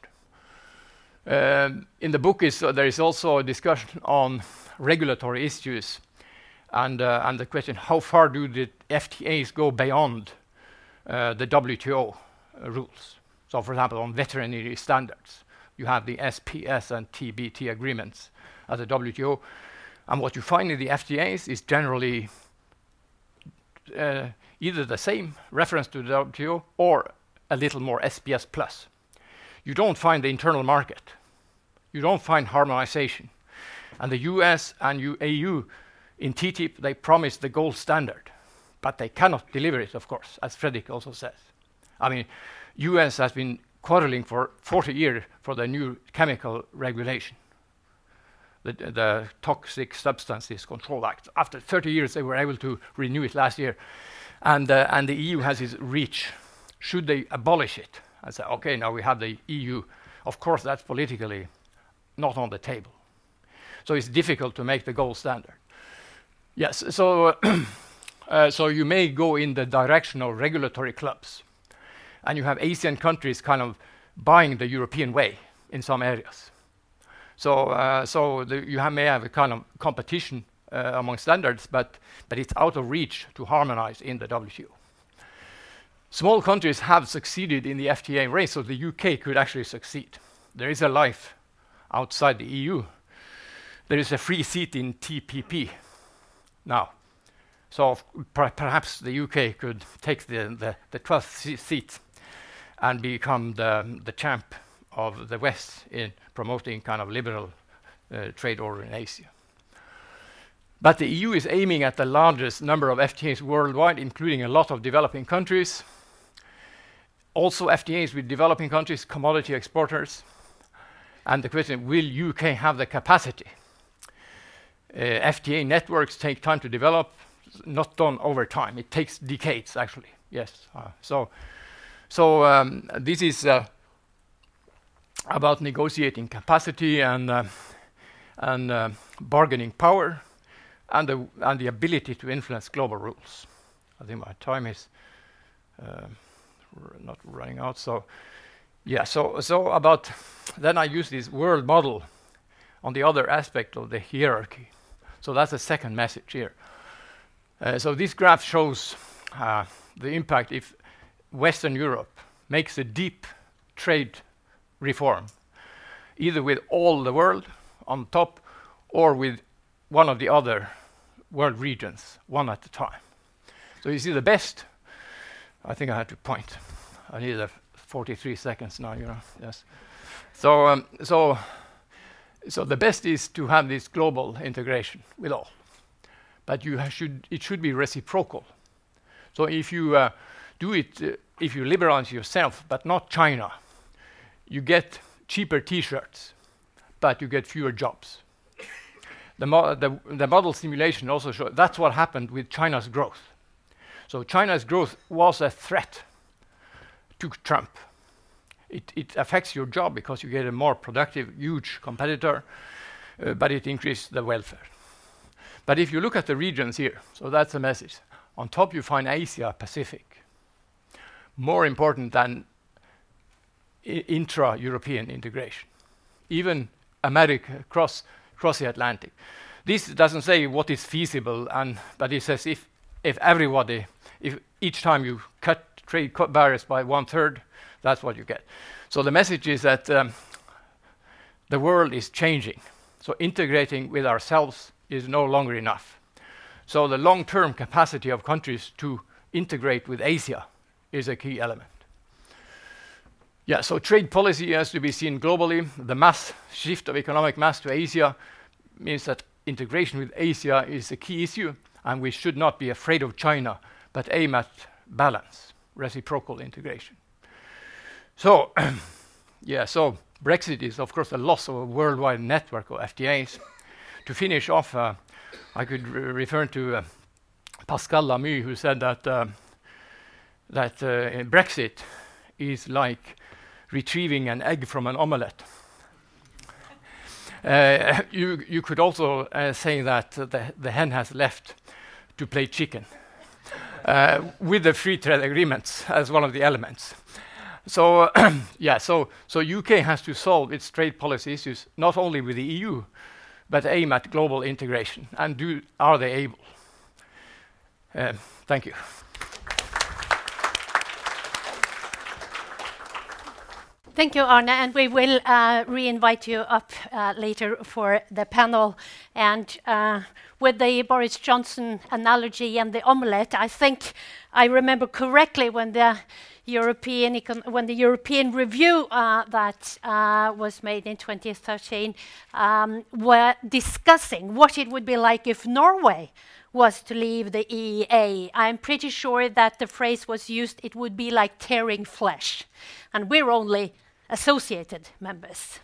Uh, in the book uh, there is also a discussion on regulatory issues and uh, the question, how far do the FTAs go beyond the WTO rules? So for example, on veterinary standards, you have the SPS and TBT agreements at the WTO. And what you find in the FTAs is generally either the same reference to the WTO or a little more SPS plus. You don't find the internal market. You don't find harmonization. And the U.S. and EU in TTIP, they promise the gold standard, but they cannot deliver it, of course, as Fredrik also says. I mean, U.S. has been quarreling for 40 years for the new chemical regulation, the the Toxic Substances Control Act. After 30 years, they were able to renew it last year. and uh, And the EU has its REACH. Should they abolish it and say, "Okay, now we have the EU," of course, that's politically not on the table. So it's difficult to make the gold standard. Yes. Uh, so you may go in the direction of regulatory clubs, and you have Asian countries kind of buying the European way in some areas. So uh, you may have a kind of competition uh, among standards, but it's out of reach to harmonize in the WTO. Small countries have succeeded in the FTA race, so the U.K. could actually succeed. There is a life outside the EU. There is a free seat in TPP now. So perhaps the U.K. could take the the, the 12th seat and become the champ of the West in promoting kind of liberal uh, trade order in Asia. But the EU is aiming at the largest number of FTAs worldwide, including a lot of developing countries. Also FTAs with developing countries, commodity exporters. And the question, will U.K. have the capacity? Uh, FTA networks take time to develop, not done over time. It takes decades, actually. Yes. Uh, so, um, this is uh, about negotiating capacity and bargaining power and the ability to influence global rules. I think my time is not running out. So yeah, so so about then I use this world model on the other aspect of the hierarchy. So that's the second message here. Uh, so this graph shows uh, the impact if Western Europe makes a deep trade reform, either with all the world on top or with one of the other world regions, one at a time. So you see the best. I think I had to point. I need 43 seconds now, you know. Yes. So, um, so, so the best is to have this global integration with all, but you should it should be reciprocal. So if you do it, if you liberalize yourself, but not China, you get cheaper T-shirts, but you get fewer jobs. The model simulation also show that's what happened with China's growth. China's growth was a threat to Trump. It affects your job because you get a more productive, huge competitor, uh, but it increases the welfare. But if you look at the regions here, so that's the message. On top, you find Asia Pacific, more important than intra-European integration, even America across the Atlantic. This doesn't say what is feasible, and, but it says if everybody, if each time you cut trade cut barriers by one-third, that's what you get. So the message is that um, the world is changing, so integrating with ourselves is no longer enough. So the long-term capacity of countries to integrate with Asia is a key element. Yeah, so trade policy has to be seen globally. The mass shift of economic mass to Asia means that integration with Asia is a key issue, and we should not be afraid of China, but aim at balance, reciprocal integration. So, yeah, so Brexit is, of course, a loss of a worldwide network of FTAs. To finish off, uh, I could refer to uh, Pascal Lamy, who said that uh, that Brexit is like retrieving an egg from an omelet. You you could also say that the, the hen has left to play chicken uh, with the free trade agreements as one of the elements. So yeah, so so U.K. has to solve its trade policy issues not only with the EU, but aim at global integration. And do are they able? Um, thank you. Thank you, Arne, and we will uh, re-invite you up uh, later for the panel. With the Boris Johnson analogy and the omelet, I think I remember correctly when the European when the European review uh, that uh, was made in 2013 um, were discussing what it would be like if Norway was to leave the EEA. I'm pretty sure that the phrase was used, it would be like tearing flesh, and we're only associated members.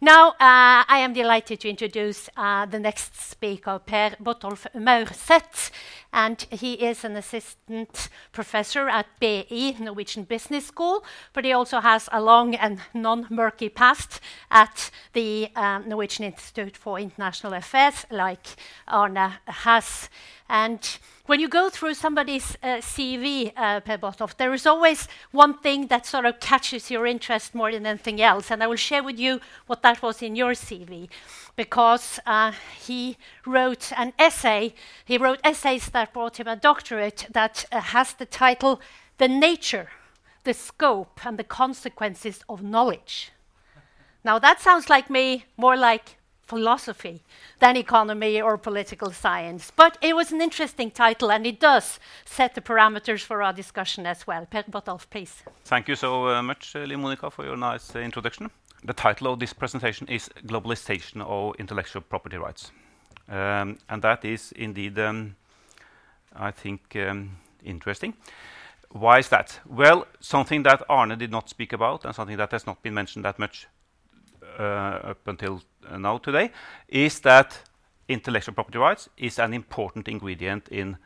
Now, uh, I am delighted to introduce uh, the next speaker, Per Botolf Maurseth, and he is an assistant professor at BI, Norwegian Business School, but he also has a long and non-murky past at the um, Norwegian Institute for International Affairs, like Arne has. And when you go through somebody's uh, CV, uh, Per Botolf, there is always one thing that sort of catches your interest more than anything else, and I will share with you what that was in your CV. Because uh, he wrote an essay. He wrote essays that brought him a doctorate that uh, has the title The Nature, the Scope, and the Consequences of Knowledge. Now, that sounds like me, more like philosophy than economy or political science. But it was an interesting title, and it does set the parameters for our discussion as well. Per Botolf, please. Thank you so uh, much, uh, Liv Monica, for your nice introduction. The title of this presentation is Globalization of Intellectual Property Rights. Um, and that is indeed, um, I think, interesting. Why is that? Well, something that Arne did not speak about and something that has not been mentioned that much up until now today is that intellectual property rights is an important ingredient in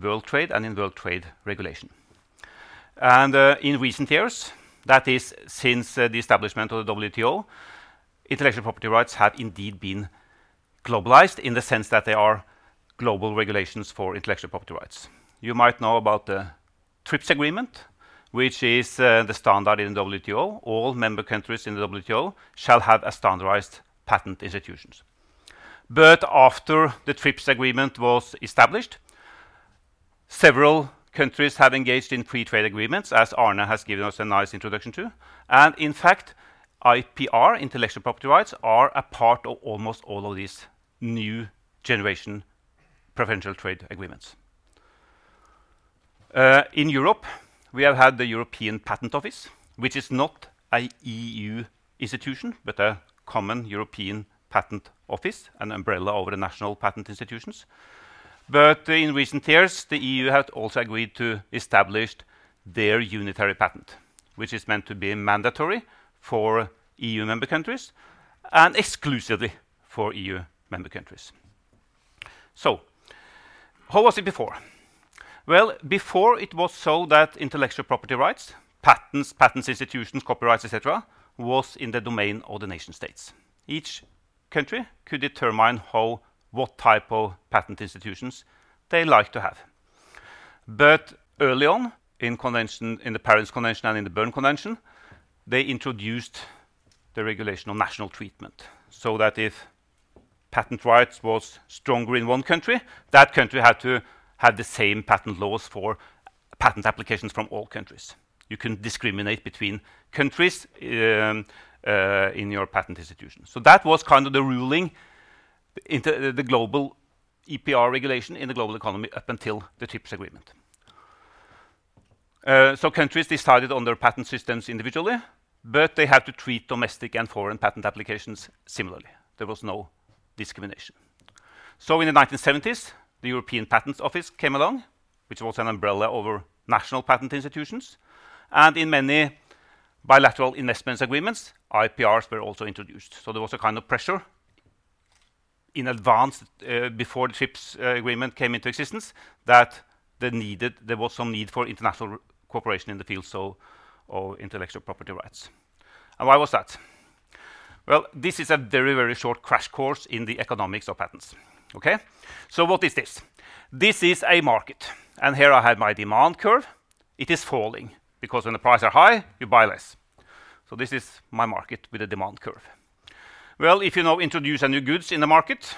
world trade and in world trade regulation. And uh, in recent years, that is since uh, the establishment of the WTO, intellectual property rights have indeed been globalized in the sense that they are global regulations for intellectual property rights. You might know about the TRIPS agreement, which is uh, the standard in the WTO. All member countries in the WTO shall have a standardized patent institutions. But after the TRIPS agreement was established, several countries have engaged in free trade agreements, as Arne has given us a nice introduction to. And in fact, IPR, intellectual property rights, are a part of almost all of these new generation preferential trade agreements. Uh, in Europe, we have had the European Patent Office, which is not a EU institution, but a common European patent office, an umbrella over the national patent institutions. But in recent years, the EU has also agreed to establish their unitary patent, which is meant to be mandatory for EU member countries and exclusively for EU member countries. So, how was it before? Well, before it was so that intellectual property rights, patents, patents institutions, copyrights, etc., was in the domain of the nation states. Each country could determine how what type of patent institutions they like to have. But early on, in, convention, in the Paris Convention and in the Berne Convention, they introduced the regulation of national treatment, so that if patent rights was stronger in one country, that country had to have the same patent laws for patent applications from all countries. You can discriminate between countries um, uh, in your patent institution. So that was kind of the ruling into the global IPR regulation in the global economy up until the TRIPS agreement. Uh, so countries decided on their patent systems individually, but they had to treat domestic and foreign patent applications similarly. There was no discrimination. So in the 1970s, the European Patents Office came along, which was an umbrella over national patent institutions. And in many bilateral investments agreements, IPRs were also introduced. So there was a kind of pressure in advance uh, before the TRIPS uh, agreement came into existence that the needed, there was some need for international cooperation in the field so, of intellectual property rights. And why was that? Well, this is a very, very short crash course in the economics of patents. Okay? So what is this? This is a market. And here I have my demand curve. It is falling because when the prices are high, you buy less. So this is my market with a demand curve. Well, if you now introduce a new goods in the market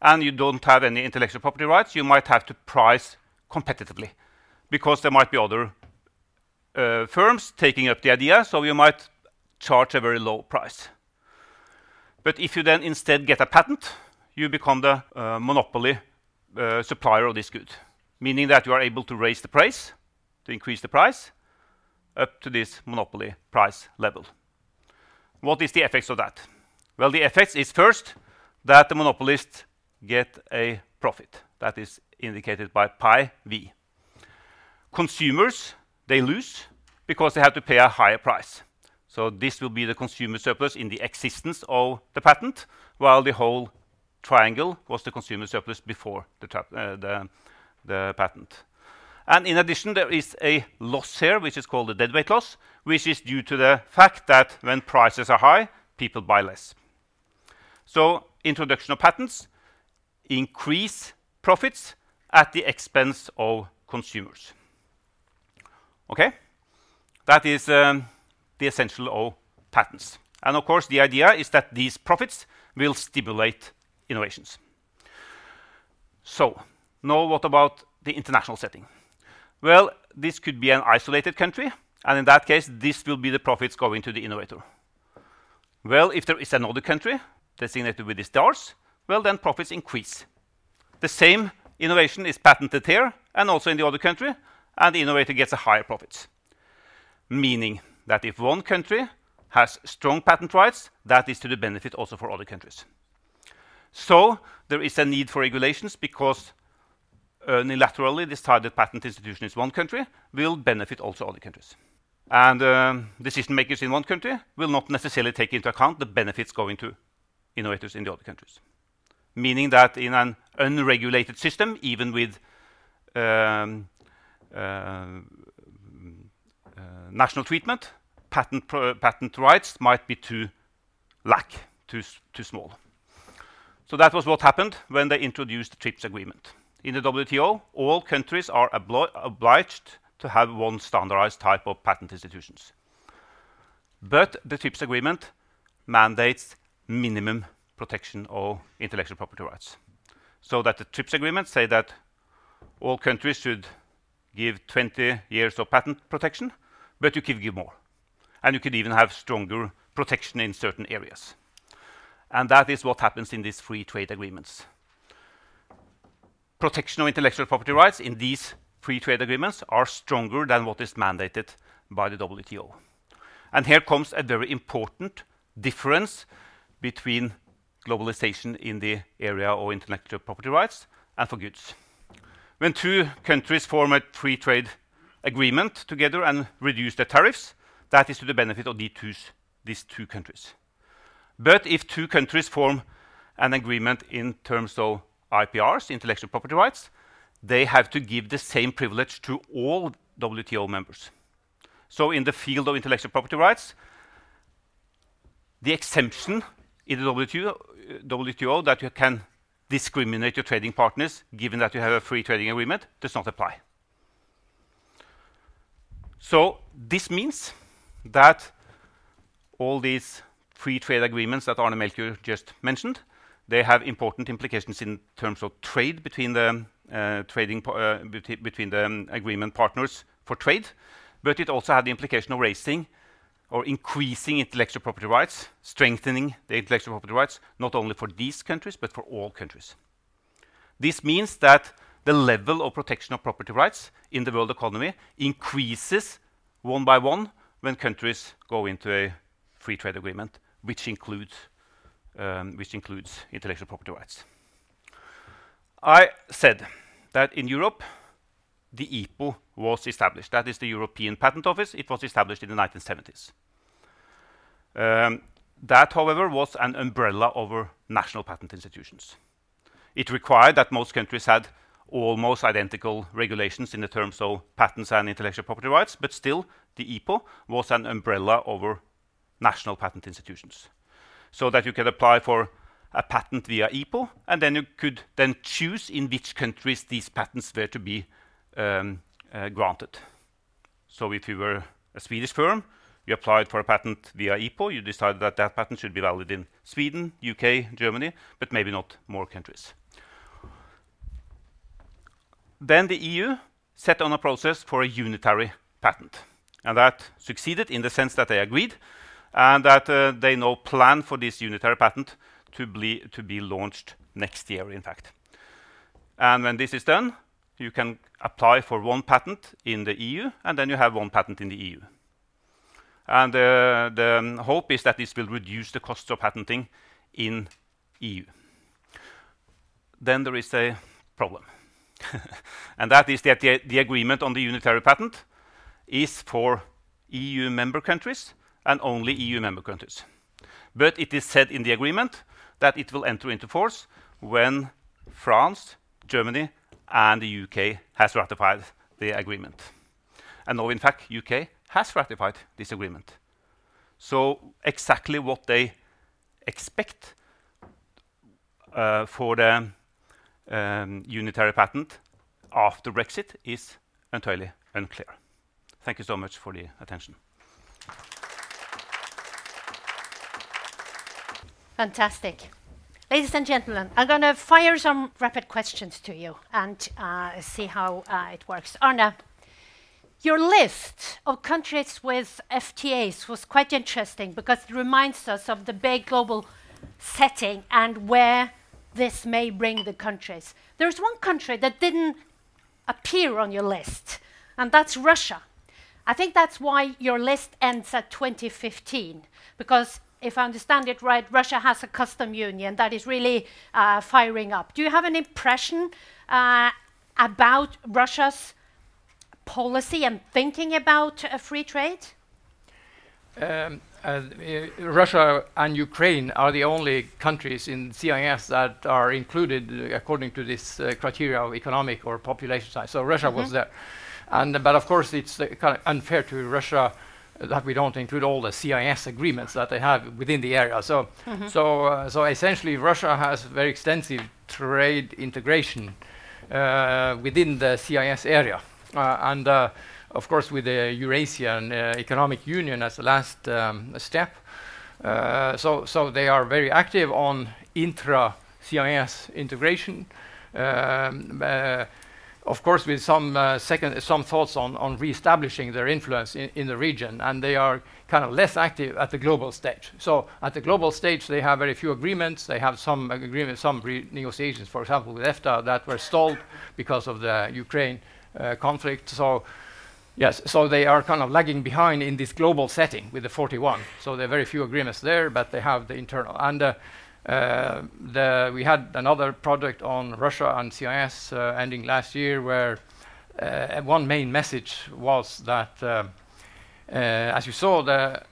and you don't have any intellectual property rights, you might have to price competitively because there might be other uh, firms taking up the idea, so you might charge a very low price. But if you then instead get a patent, you become the uh, monopoly uh, supplier of this good, meaning that you are able to raise the price, to increase the price, up to this monopoly price level. What is the effects of that? Well, the effects is first that the monopolist get a profit. That is indicated by pi v. Consumers, they lose because they have to pay a higher price. So this will be the consumer surplus in the existence of the patent, while the whole triangle was the consumer surplus before the, uh, the, the patent. And in addition, there is a loss here, which is called the deadweight loss, which is due to the fact that when prices are high, people buy less. So introduction of patents increase profits at the expense of consumers. Okay? That is um, the essential of patents. And of course, the idea is that these profits will stimulate innovations. So, now what about the international setting? Well, this could be an isolated country, and in that case, this will be the profits going to the innovator. Well, if there is another country designated with the stars, well, then profits increase. The same innovation is patented here and also in the other country, and the innovator gets a higher profits. Meaning that if one country has strong patent rights, that is to the benefit also for other countries. So there is a need for regulations because unilaterally decided patent institutions in one country will benefit also other countries. And um, decision makers in one country will not necessarily take into account the benefits going to innovators in the other countries. meaning that in an unregulated system, even with national treatment, patent rights might be too lack, too small. So that was what happened when they introduced the TRIPS agreement. In the WTO, all countries are obliged to have one standardized type of patent institutions. But the TRIPS agreement mandates minimum protection of intellectual property rights. So that the TRIPS agreement say that all countries should give 20 years of patent protection, but you can give more, and you could even have stronger protection in certain areas. And that is what happens in these free trade agreements. Protection of intellectual property rights in these free trade agreements are stronger than what is mandated by the WTO. And here comes a very important difference between globalization in the area of intellectual property rights and for goods. When two countries form a free trade agreement together and reduce the tariffs, that is to the benefit of these two countries. But if two countries form an agreement in terms of IPRs, intellectual property rights, they have to give the same privilege to all WTO members. So in the field of intellectual property rights, the exemption in the WTO that you can discriminate your trading partners, given that you have a free trading agreement, does not apply. So this means that all these free trade agreements that Arne Melchior just mentioned, they have important implications in terms of trade between the uh, trading uh, between the um, agreement partners for trade, but it also had the implication of raising or increasing intellectual property rights, strengthening the intellectual property rights, not only for these countries, but for all countries. This means that the level of protection of property rights in the world economy increases one by one when countries go into a free trade agreement, which includes um, which includes intellectual property rights. I said that in Europe, the EPO was established. That is the European Patent Office. It was established in the 1970s. That, however, was an umbrella over national patent institutions. It required that most countries had almost identical regulations in the terms of patents and intellectual property rights, but still, the EPO was an umbrella over national patent institutions, so that you could apply for a patent via EPO, and then you could then choose in which countries these patents were to be um, uh, granted. So if you were a Swedish firm, you applied for a patent via EPO, you decided that that patent should be valid in Sweden, U.K., Germany, but maybe not more countries. Then the EU set on a process for a unitary patent, and that succeeded in the sense that they agreed, and that uh, they now plan for this unitary patent to be launched next year, in fact. And when this is done, you can apply for one patent in the EU, and then you have one patent in the EU. And uh, the um, hope is that this will reduce the costs of patenting in EU. Then there is a problem, and that is that the agreement on the unitary patent is for EU member countries and only EU member countries. But it is said in the agreement that it will enter into force when France, Germany, and the U.K. has ratified the agreement. And now, in fact, U.K. has ratified this agreement. So exactly what they expect uh, for the Um, unitary patent after Brexit is entirely unclear. Thank you so much for the attention. Fantastic. Ladies and gentlemen, I'm gonna fire some rapid questions to you and uh, see how uh, it works. Arne, your list of countries with FTAs was quite interesting because it reminds us of the big global setting and where this may bring the countries. There's one country that didn't appear on your list, and that's Russia. I think that's why your list ends at 2015, because if I understand it right, Russia has a customs union that is really uh, firing up. Do you have an impression uh, about Russia's policy and thinking about uh, free trade? Um, uh, Russia and Ukraine are the only countries in CIS that are included uh, according to this uh, criteria of economic or population size. So Russia mm -hmm. was there, and but of course it's kind of unfair to Russia that we don't include all the CIS agreements that they have within the area. So, mm -hmm. so, uh, so essentially, Russia has very extensive trade integration uh, within the CIS area, uh, and of course, with the Eurasian uh, Economic Union as the last um, step. Uh, so, so they are very active on intra-CIS integration. Um, uh, of course, with some uh, second, some thoughts on, on re-establishing their influence in, in, the region, and they are kind of less active at the global stage. So, at the global stage, they have very few agreements. They have some agreements, some negotiations, for example, with EFTA that were stalled because of the Ukraine uh, conflict. So, Yes, so they are kind of lagging behind in this global setting with the 41. So there are very few agreements there, but they have the internal. And uh, uh, the, we had another project on Russia and CIS uh, ending last year where uh, one main message was that, uh, uh, as you saw, the,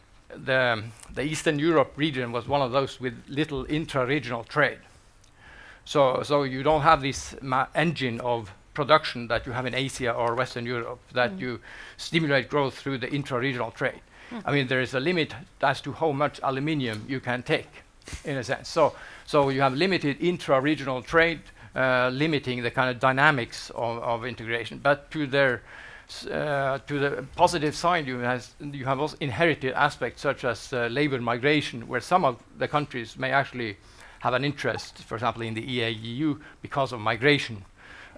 the, the Eastern Europe region was one of those with little intra-regional trade. So, so you don't have this engine of production that you have in Asia or Western Europe, that mm. you stimulate growth through the intra-regional trade. Mm. I mean, there is a limit as to how much aluminium you can take, in a sense. So, so you have limited intra-regional trade, uh, limiting the kind of dynamics of, of integration. But to their uh, to the positive side, you, has, you have also inherited aspects such as uh, labor migration, where some of the countries may actually have an interest, for example, in the EAEU because of migration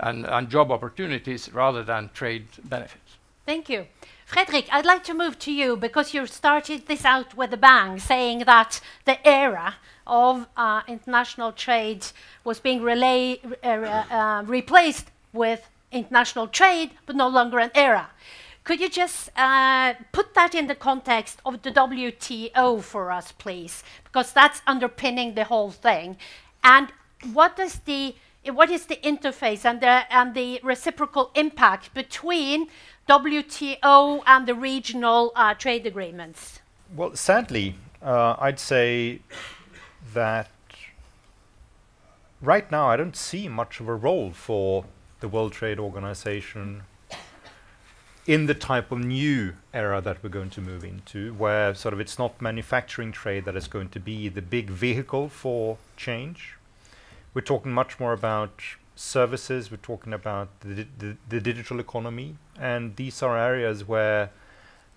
and, and job opportunities rather than trade benefits. Thank you. Fredrik, I'd like to move to you because you started this out with a bang, saying that the era of uh, international trade was being relay, uh, uh, replaced with international trade, but no longer an era. Could you just uh, put that in the context of the WTO for us, please? Because that's underpinning the whole thing. And what does the what is the interface and the, and the reciprocal impact between WTO and the regional uh, trade agreements? Well, sadly, uh, I'd say that right now I don't see much of a role for the World Trade Organization in the type of new era that we're going to move into, where sort of it's not manufacturing trade that is going to be the big vehicle for change, we're talking much more about services, we're talking about the, the, the digital economy, and these are areas where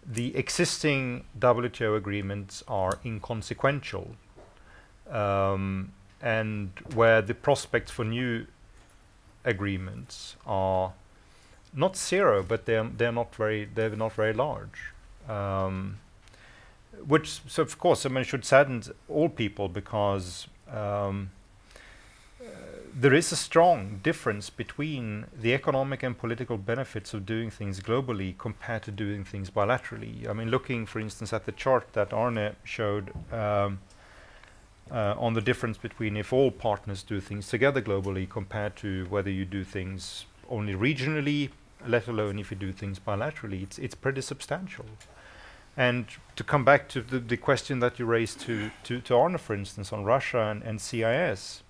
the existing WTO agreements are inconsequential, um, and where the prospects for new agreements are not zero, but they're they're not very they're not very large. Um, which, so of course, I mean, should sadden all people because um, there is a strong difference between the economic and political benefits of doing things globally compared to doing things bilaterally. I mean, looking, for instance, at the chart that Arne showed um, uh, on the difference between if all partners do things together globally compared to whether you do things only regionally, let alone if you do things bilaterally, it's it's pretty substantial. And to come back to the, the question that you raised to, to, to Arne, for instance, on Russia and, and CIS,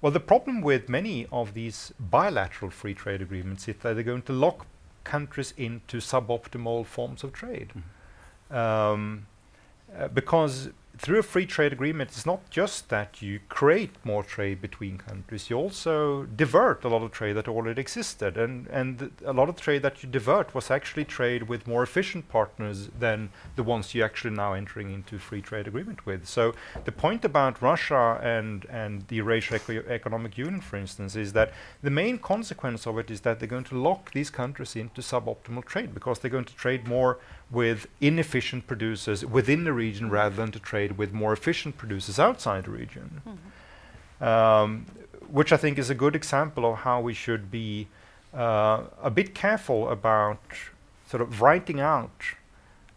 well, the problem with many of these bilateral free trade agreements is that they're going to lock countries into suboptimal forms of trade. Mm. Um, uh, because through a free trade agreement, it's not just that you create more trade between countries, you also divert a lot of trade that already existed. And, and a lot of trade that you divert was actually trade with more efficient partners than the ones you're actually now entering into free trade agreement with. So the point about Russia and, and the Eurasian Eco Economic Union, for instance, is that the main consequence of it is that they're going to lock these countries into suboptimal trade because they're going to trade more with inefficient producers within the region rather than to trade with more efficient producers outside the region. Mm-hmm. Um, which I think is a good example of how we should be uh, a bit careful about sort of writing out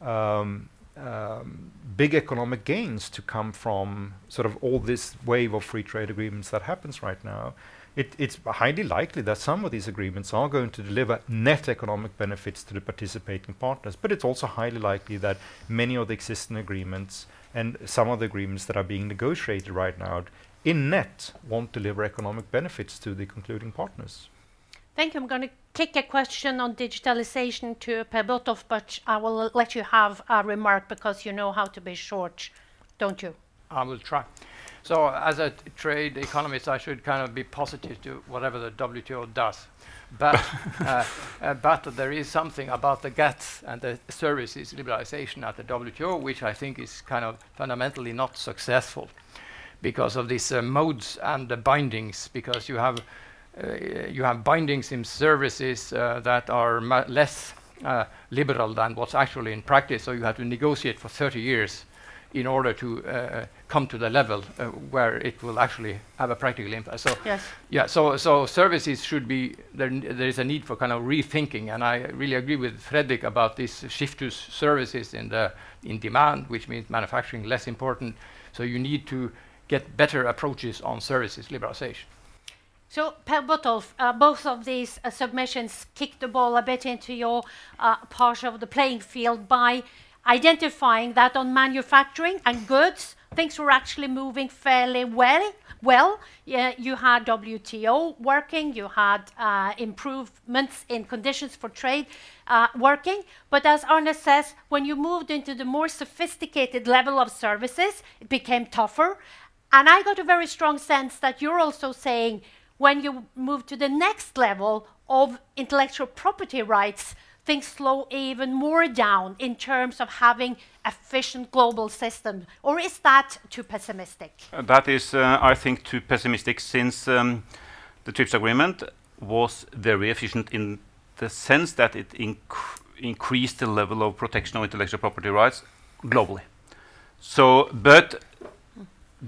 um, um, big economic gains to come from sort of all this wave of free trade agreements that happens right now it's highly likely that some of these agreements are going to deliver net economic benefits to the participating partners, but it's also highly likely that many of the existing agreements and some of the agreements that are being negotiated right now in net won't deliver economic benefits to the concluding partners. Thank you. I'm going to kick a question on digitalization to Per Botolf, but I will let you have a remark because you know how to be short, don't you? I will try. So as a trade economist, I should kind of be positive to whatever the WTO does. But, uh, uh, but there is something about the GATS and the services liberalization at the WTO, which I think is kind of fundamentally not successful because of these uh, modes and the bindings, because you have uh, you have bindings in services uh, that are less uh, liberal than what's actually in practice. So you have to negotiate for 30 years in order to uh, come to the level uh, where it will actually have a practical impact. So yes. yeah, so so services should be there. There is a need for kind of rethinking, and I really agree with Fredrik about this shift to services in the in demand, which means manufacturing less important. So you need to get better approaches on services liberalization. So, Per Botolf, uh, both of these uh, submissions kick the ball a bit into your uh, part of the playing field by identifying that on manufacturing and goods, things were actually moving fairly well. Well, yeah, you had WTO working, you had uh, improvements in conditions for trade uh, working. But as Arne says, when you moved into the more sophisticated level of services, it became tougher. And I got a very strong sense that you're also saying when you move to the next level of intellectual property rights, things slow even more down in terms of having efficient global systems? Or is that too pessimistic? Uh, that is, uh, I think, too pessimistic since um, the TRIPS agreement was very efficient in the sense that it inc increased the level of protection of intellectual property rights globally. So, but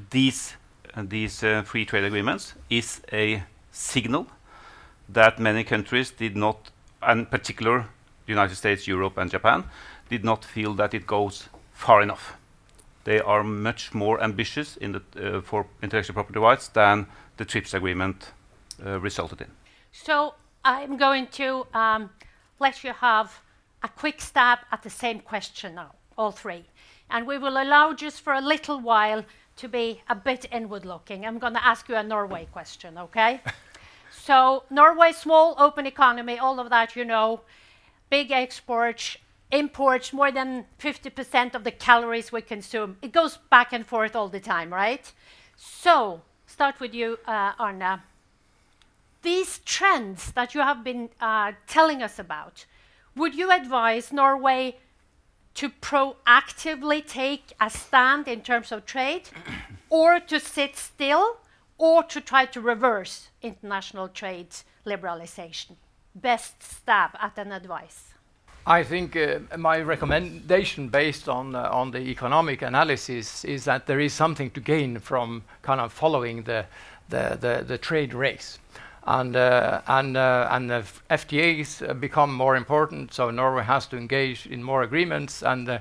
these these uh, free trade agreements is a signal that many countries did not, and particular the United States, Europe, and Japan, did not feel that it goes far enough. They are much more ambitious in the, uh, for intellectual property rights than the TRIPS agreement uh, resulted in. So I'm going to um, let you have a quick stab at the same question now, all three. And we will allow just for a little while to be a bit inward looking. I'm going to ask you a Norway question, okay? so, Norway, small, open economy, all of that you know, big exports, imports more than 50% of the calories we consume. It goes back and forth all the time, right? So, start with you, uh, Arne. These trends that you have been uh, telling us about, would you advise Norway to proactively take a stand in terms of trade, or to sit still, or to try to reverse international trade liberalization? Best stab at an advice. I think uh, my recommendation based on uh, on the economic analysis is that there is something to gain from kind of following the the, the, the trade race and uh, and uh, and the FTAs become more important. So Norway has to engage in more agreements, and uh,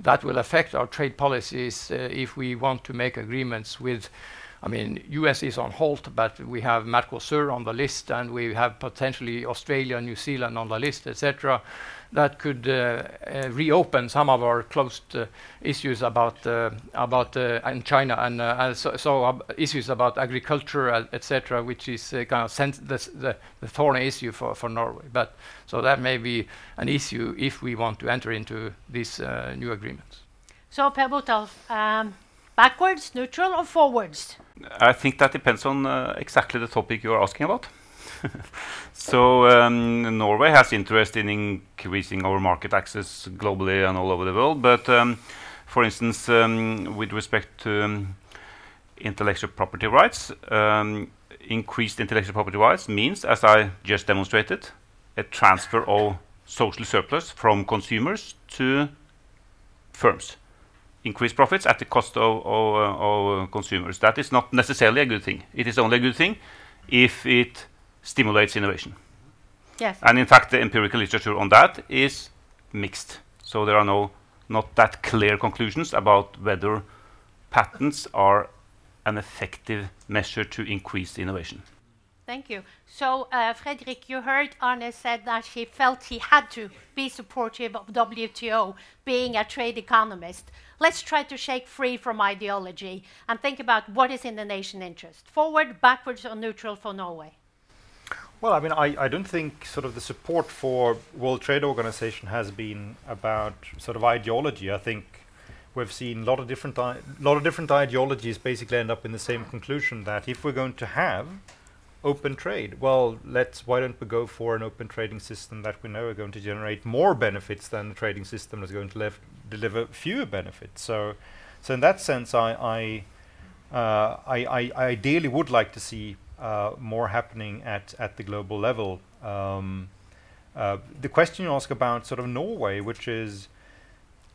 that will affect our trade policies uh, if we want to make agreements with. I mean, U.S. is on hold, but we have Mercosur on the list, and we have potentially Australia, New Zealand on the list, etc that could uh, uh, reopen some of our closed uh, issues about about in China and so, issues about agriculture, etc., which is kind of the, thorny issue for, Norway. But so that may be an issue if we want to enter into these new agreements. So, Per Botolf, um, backwards, neutral, or forwards? I think that depends on uh, exactly the topic you are asking about. so um, Norway has interest in increasing our market access globally and all over the world. But um, for instance, um, with respect to um, intellectual property rights, um, increased intellectual property rights means, as I just demonstrated, a transfer of social surplus from consumers to firms. Increased profits at the cost of, of, uh, of consumers. That is not necessarily a good thing. It is only a good thing if it stimulates innovation. Yes. And in fact, the empirical literature on that is mixed. So there are no not that clear conclusions about whether patents are an effective measure to increase innovation. Thank you. So, uh, Fredrik, you heard Arne said that he felt he had to be supportive of WTO, being a trade economist. Let's try to shake free from ideology and think about what is in the nation interest. Forward, backwards, or neutral for Norway? Well, I mean, I, I don't think sort of the support for World Trade Organization has been about sort of ideology. I think we've seen a lot of different a lot of different ideologies basically end up in the same conclusion that if we're going to have open trade. Well, let's why don't we go for an open trading system that we know are going to generate more benefits than the trading system that's going to deliver fewer benefits. So, so in that sense, I I, uh, I, I, ideally would like to see uh, more happening at at the global level. Um, uh, the question you ask about sort of Norway, which is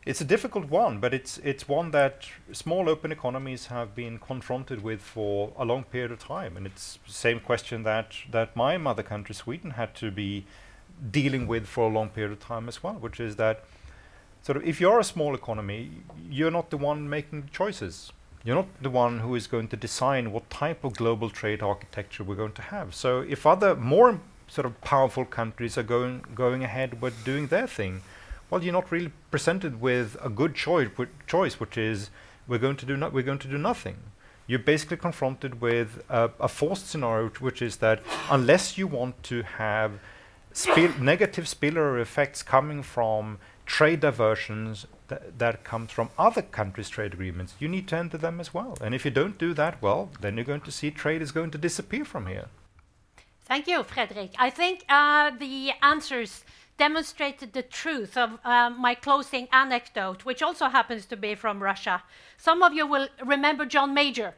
it's a difficult one, but it's it's one that small open economies have been confronted with for a long period of time, and it's the same question that that my mother country, Sweden, had to be dealing with for a long period of time as well, which is that sort of if you're a small economy, you're not the one making choices. You're not the one who is going to design what type of global trade architecture we're going to have. So if other more sort of powerful countries are going going ahead with doing their thing well, you're not really presented with a good choice, choice which is we're going to do we're going to do nothing. You're basically confronted with a, a forced scenario, which is that unless you want to have negative spillover effects coming from trade diversions that, that comes from other countries' trade agreements, you need to enter them as well. And if you don't do that, well, then you're going to see trade is going to disappear from here. Thank you, Fredrik. I think uh, the answers demonstrated the truth of uh, my closing anecdote, which also happens to be from Russia. Some of you will remember John Major,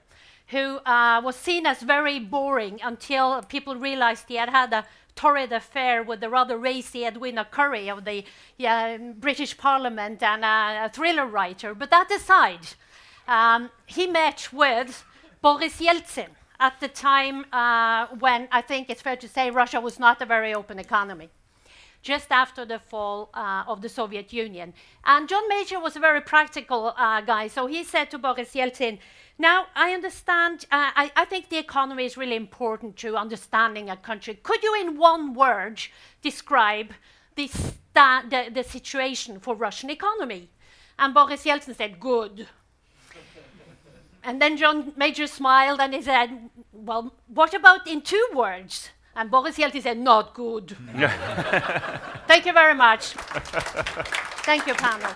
who uh, was seen as very boring until people realized he had had a torrid affair with the rather racy Edwina Currie of the British Parliament and a, a, thriller writer. But that aside, um, he met with Boris Yeltsin at the time uh, when I think it's fair to say Russia was not a very open economy just after the fall uh, of the Soviet Union. And John Major was a very practical uh, guy, so he said to Boris Yeltsin, now, I understand, uh, I, I, think the economy is really important to understanding a country. Could you, in one word, describe the, the, the situation for Russian economy? And Boris Yeltsin said, good. and then John Major smiled and he said, well, what about in two words? And Boris Yeltsin said, not good. Thank you very much. Thank you, panel.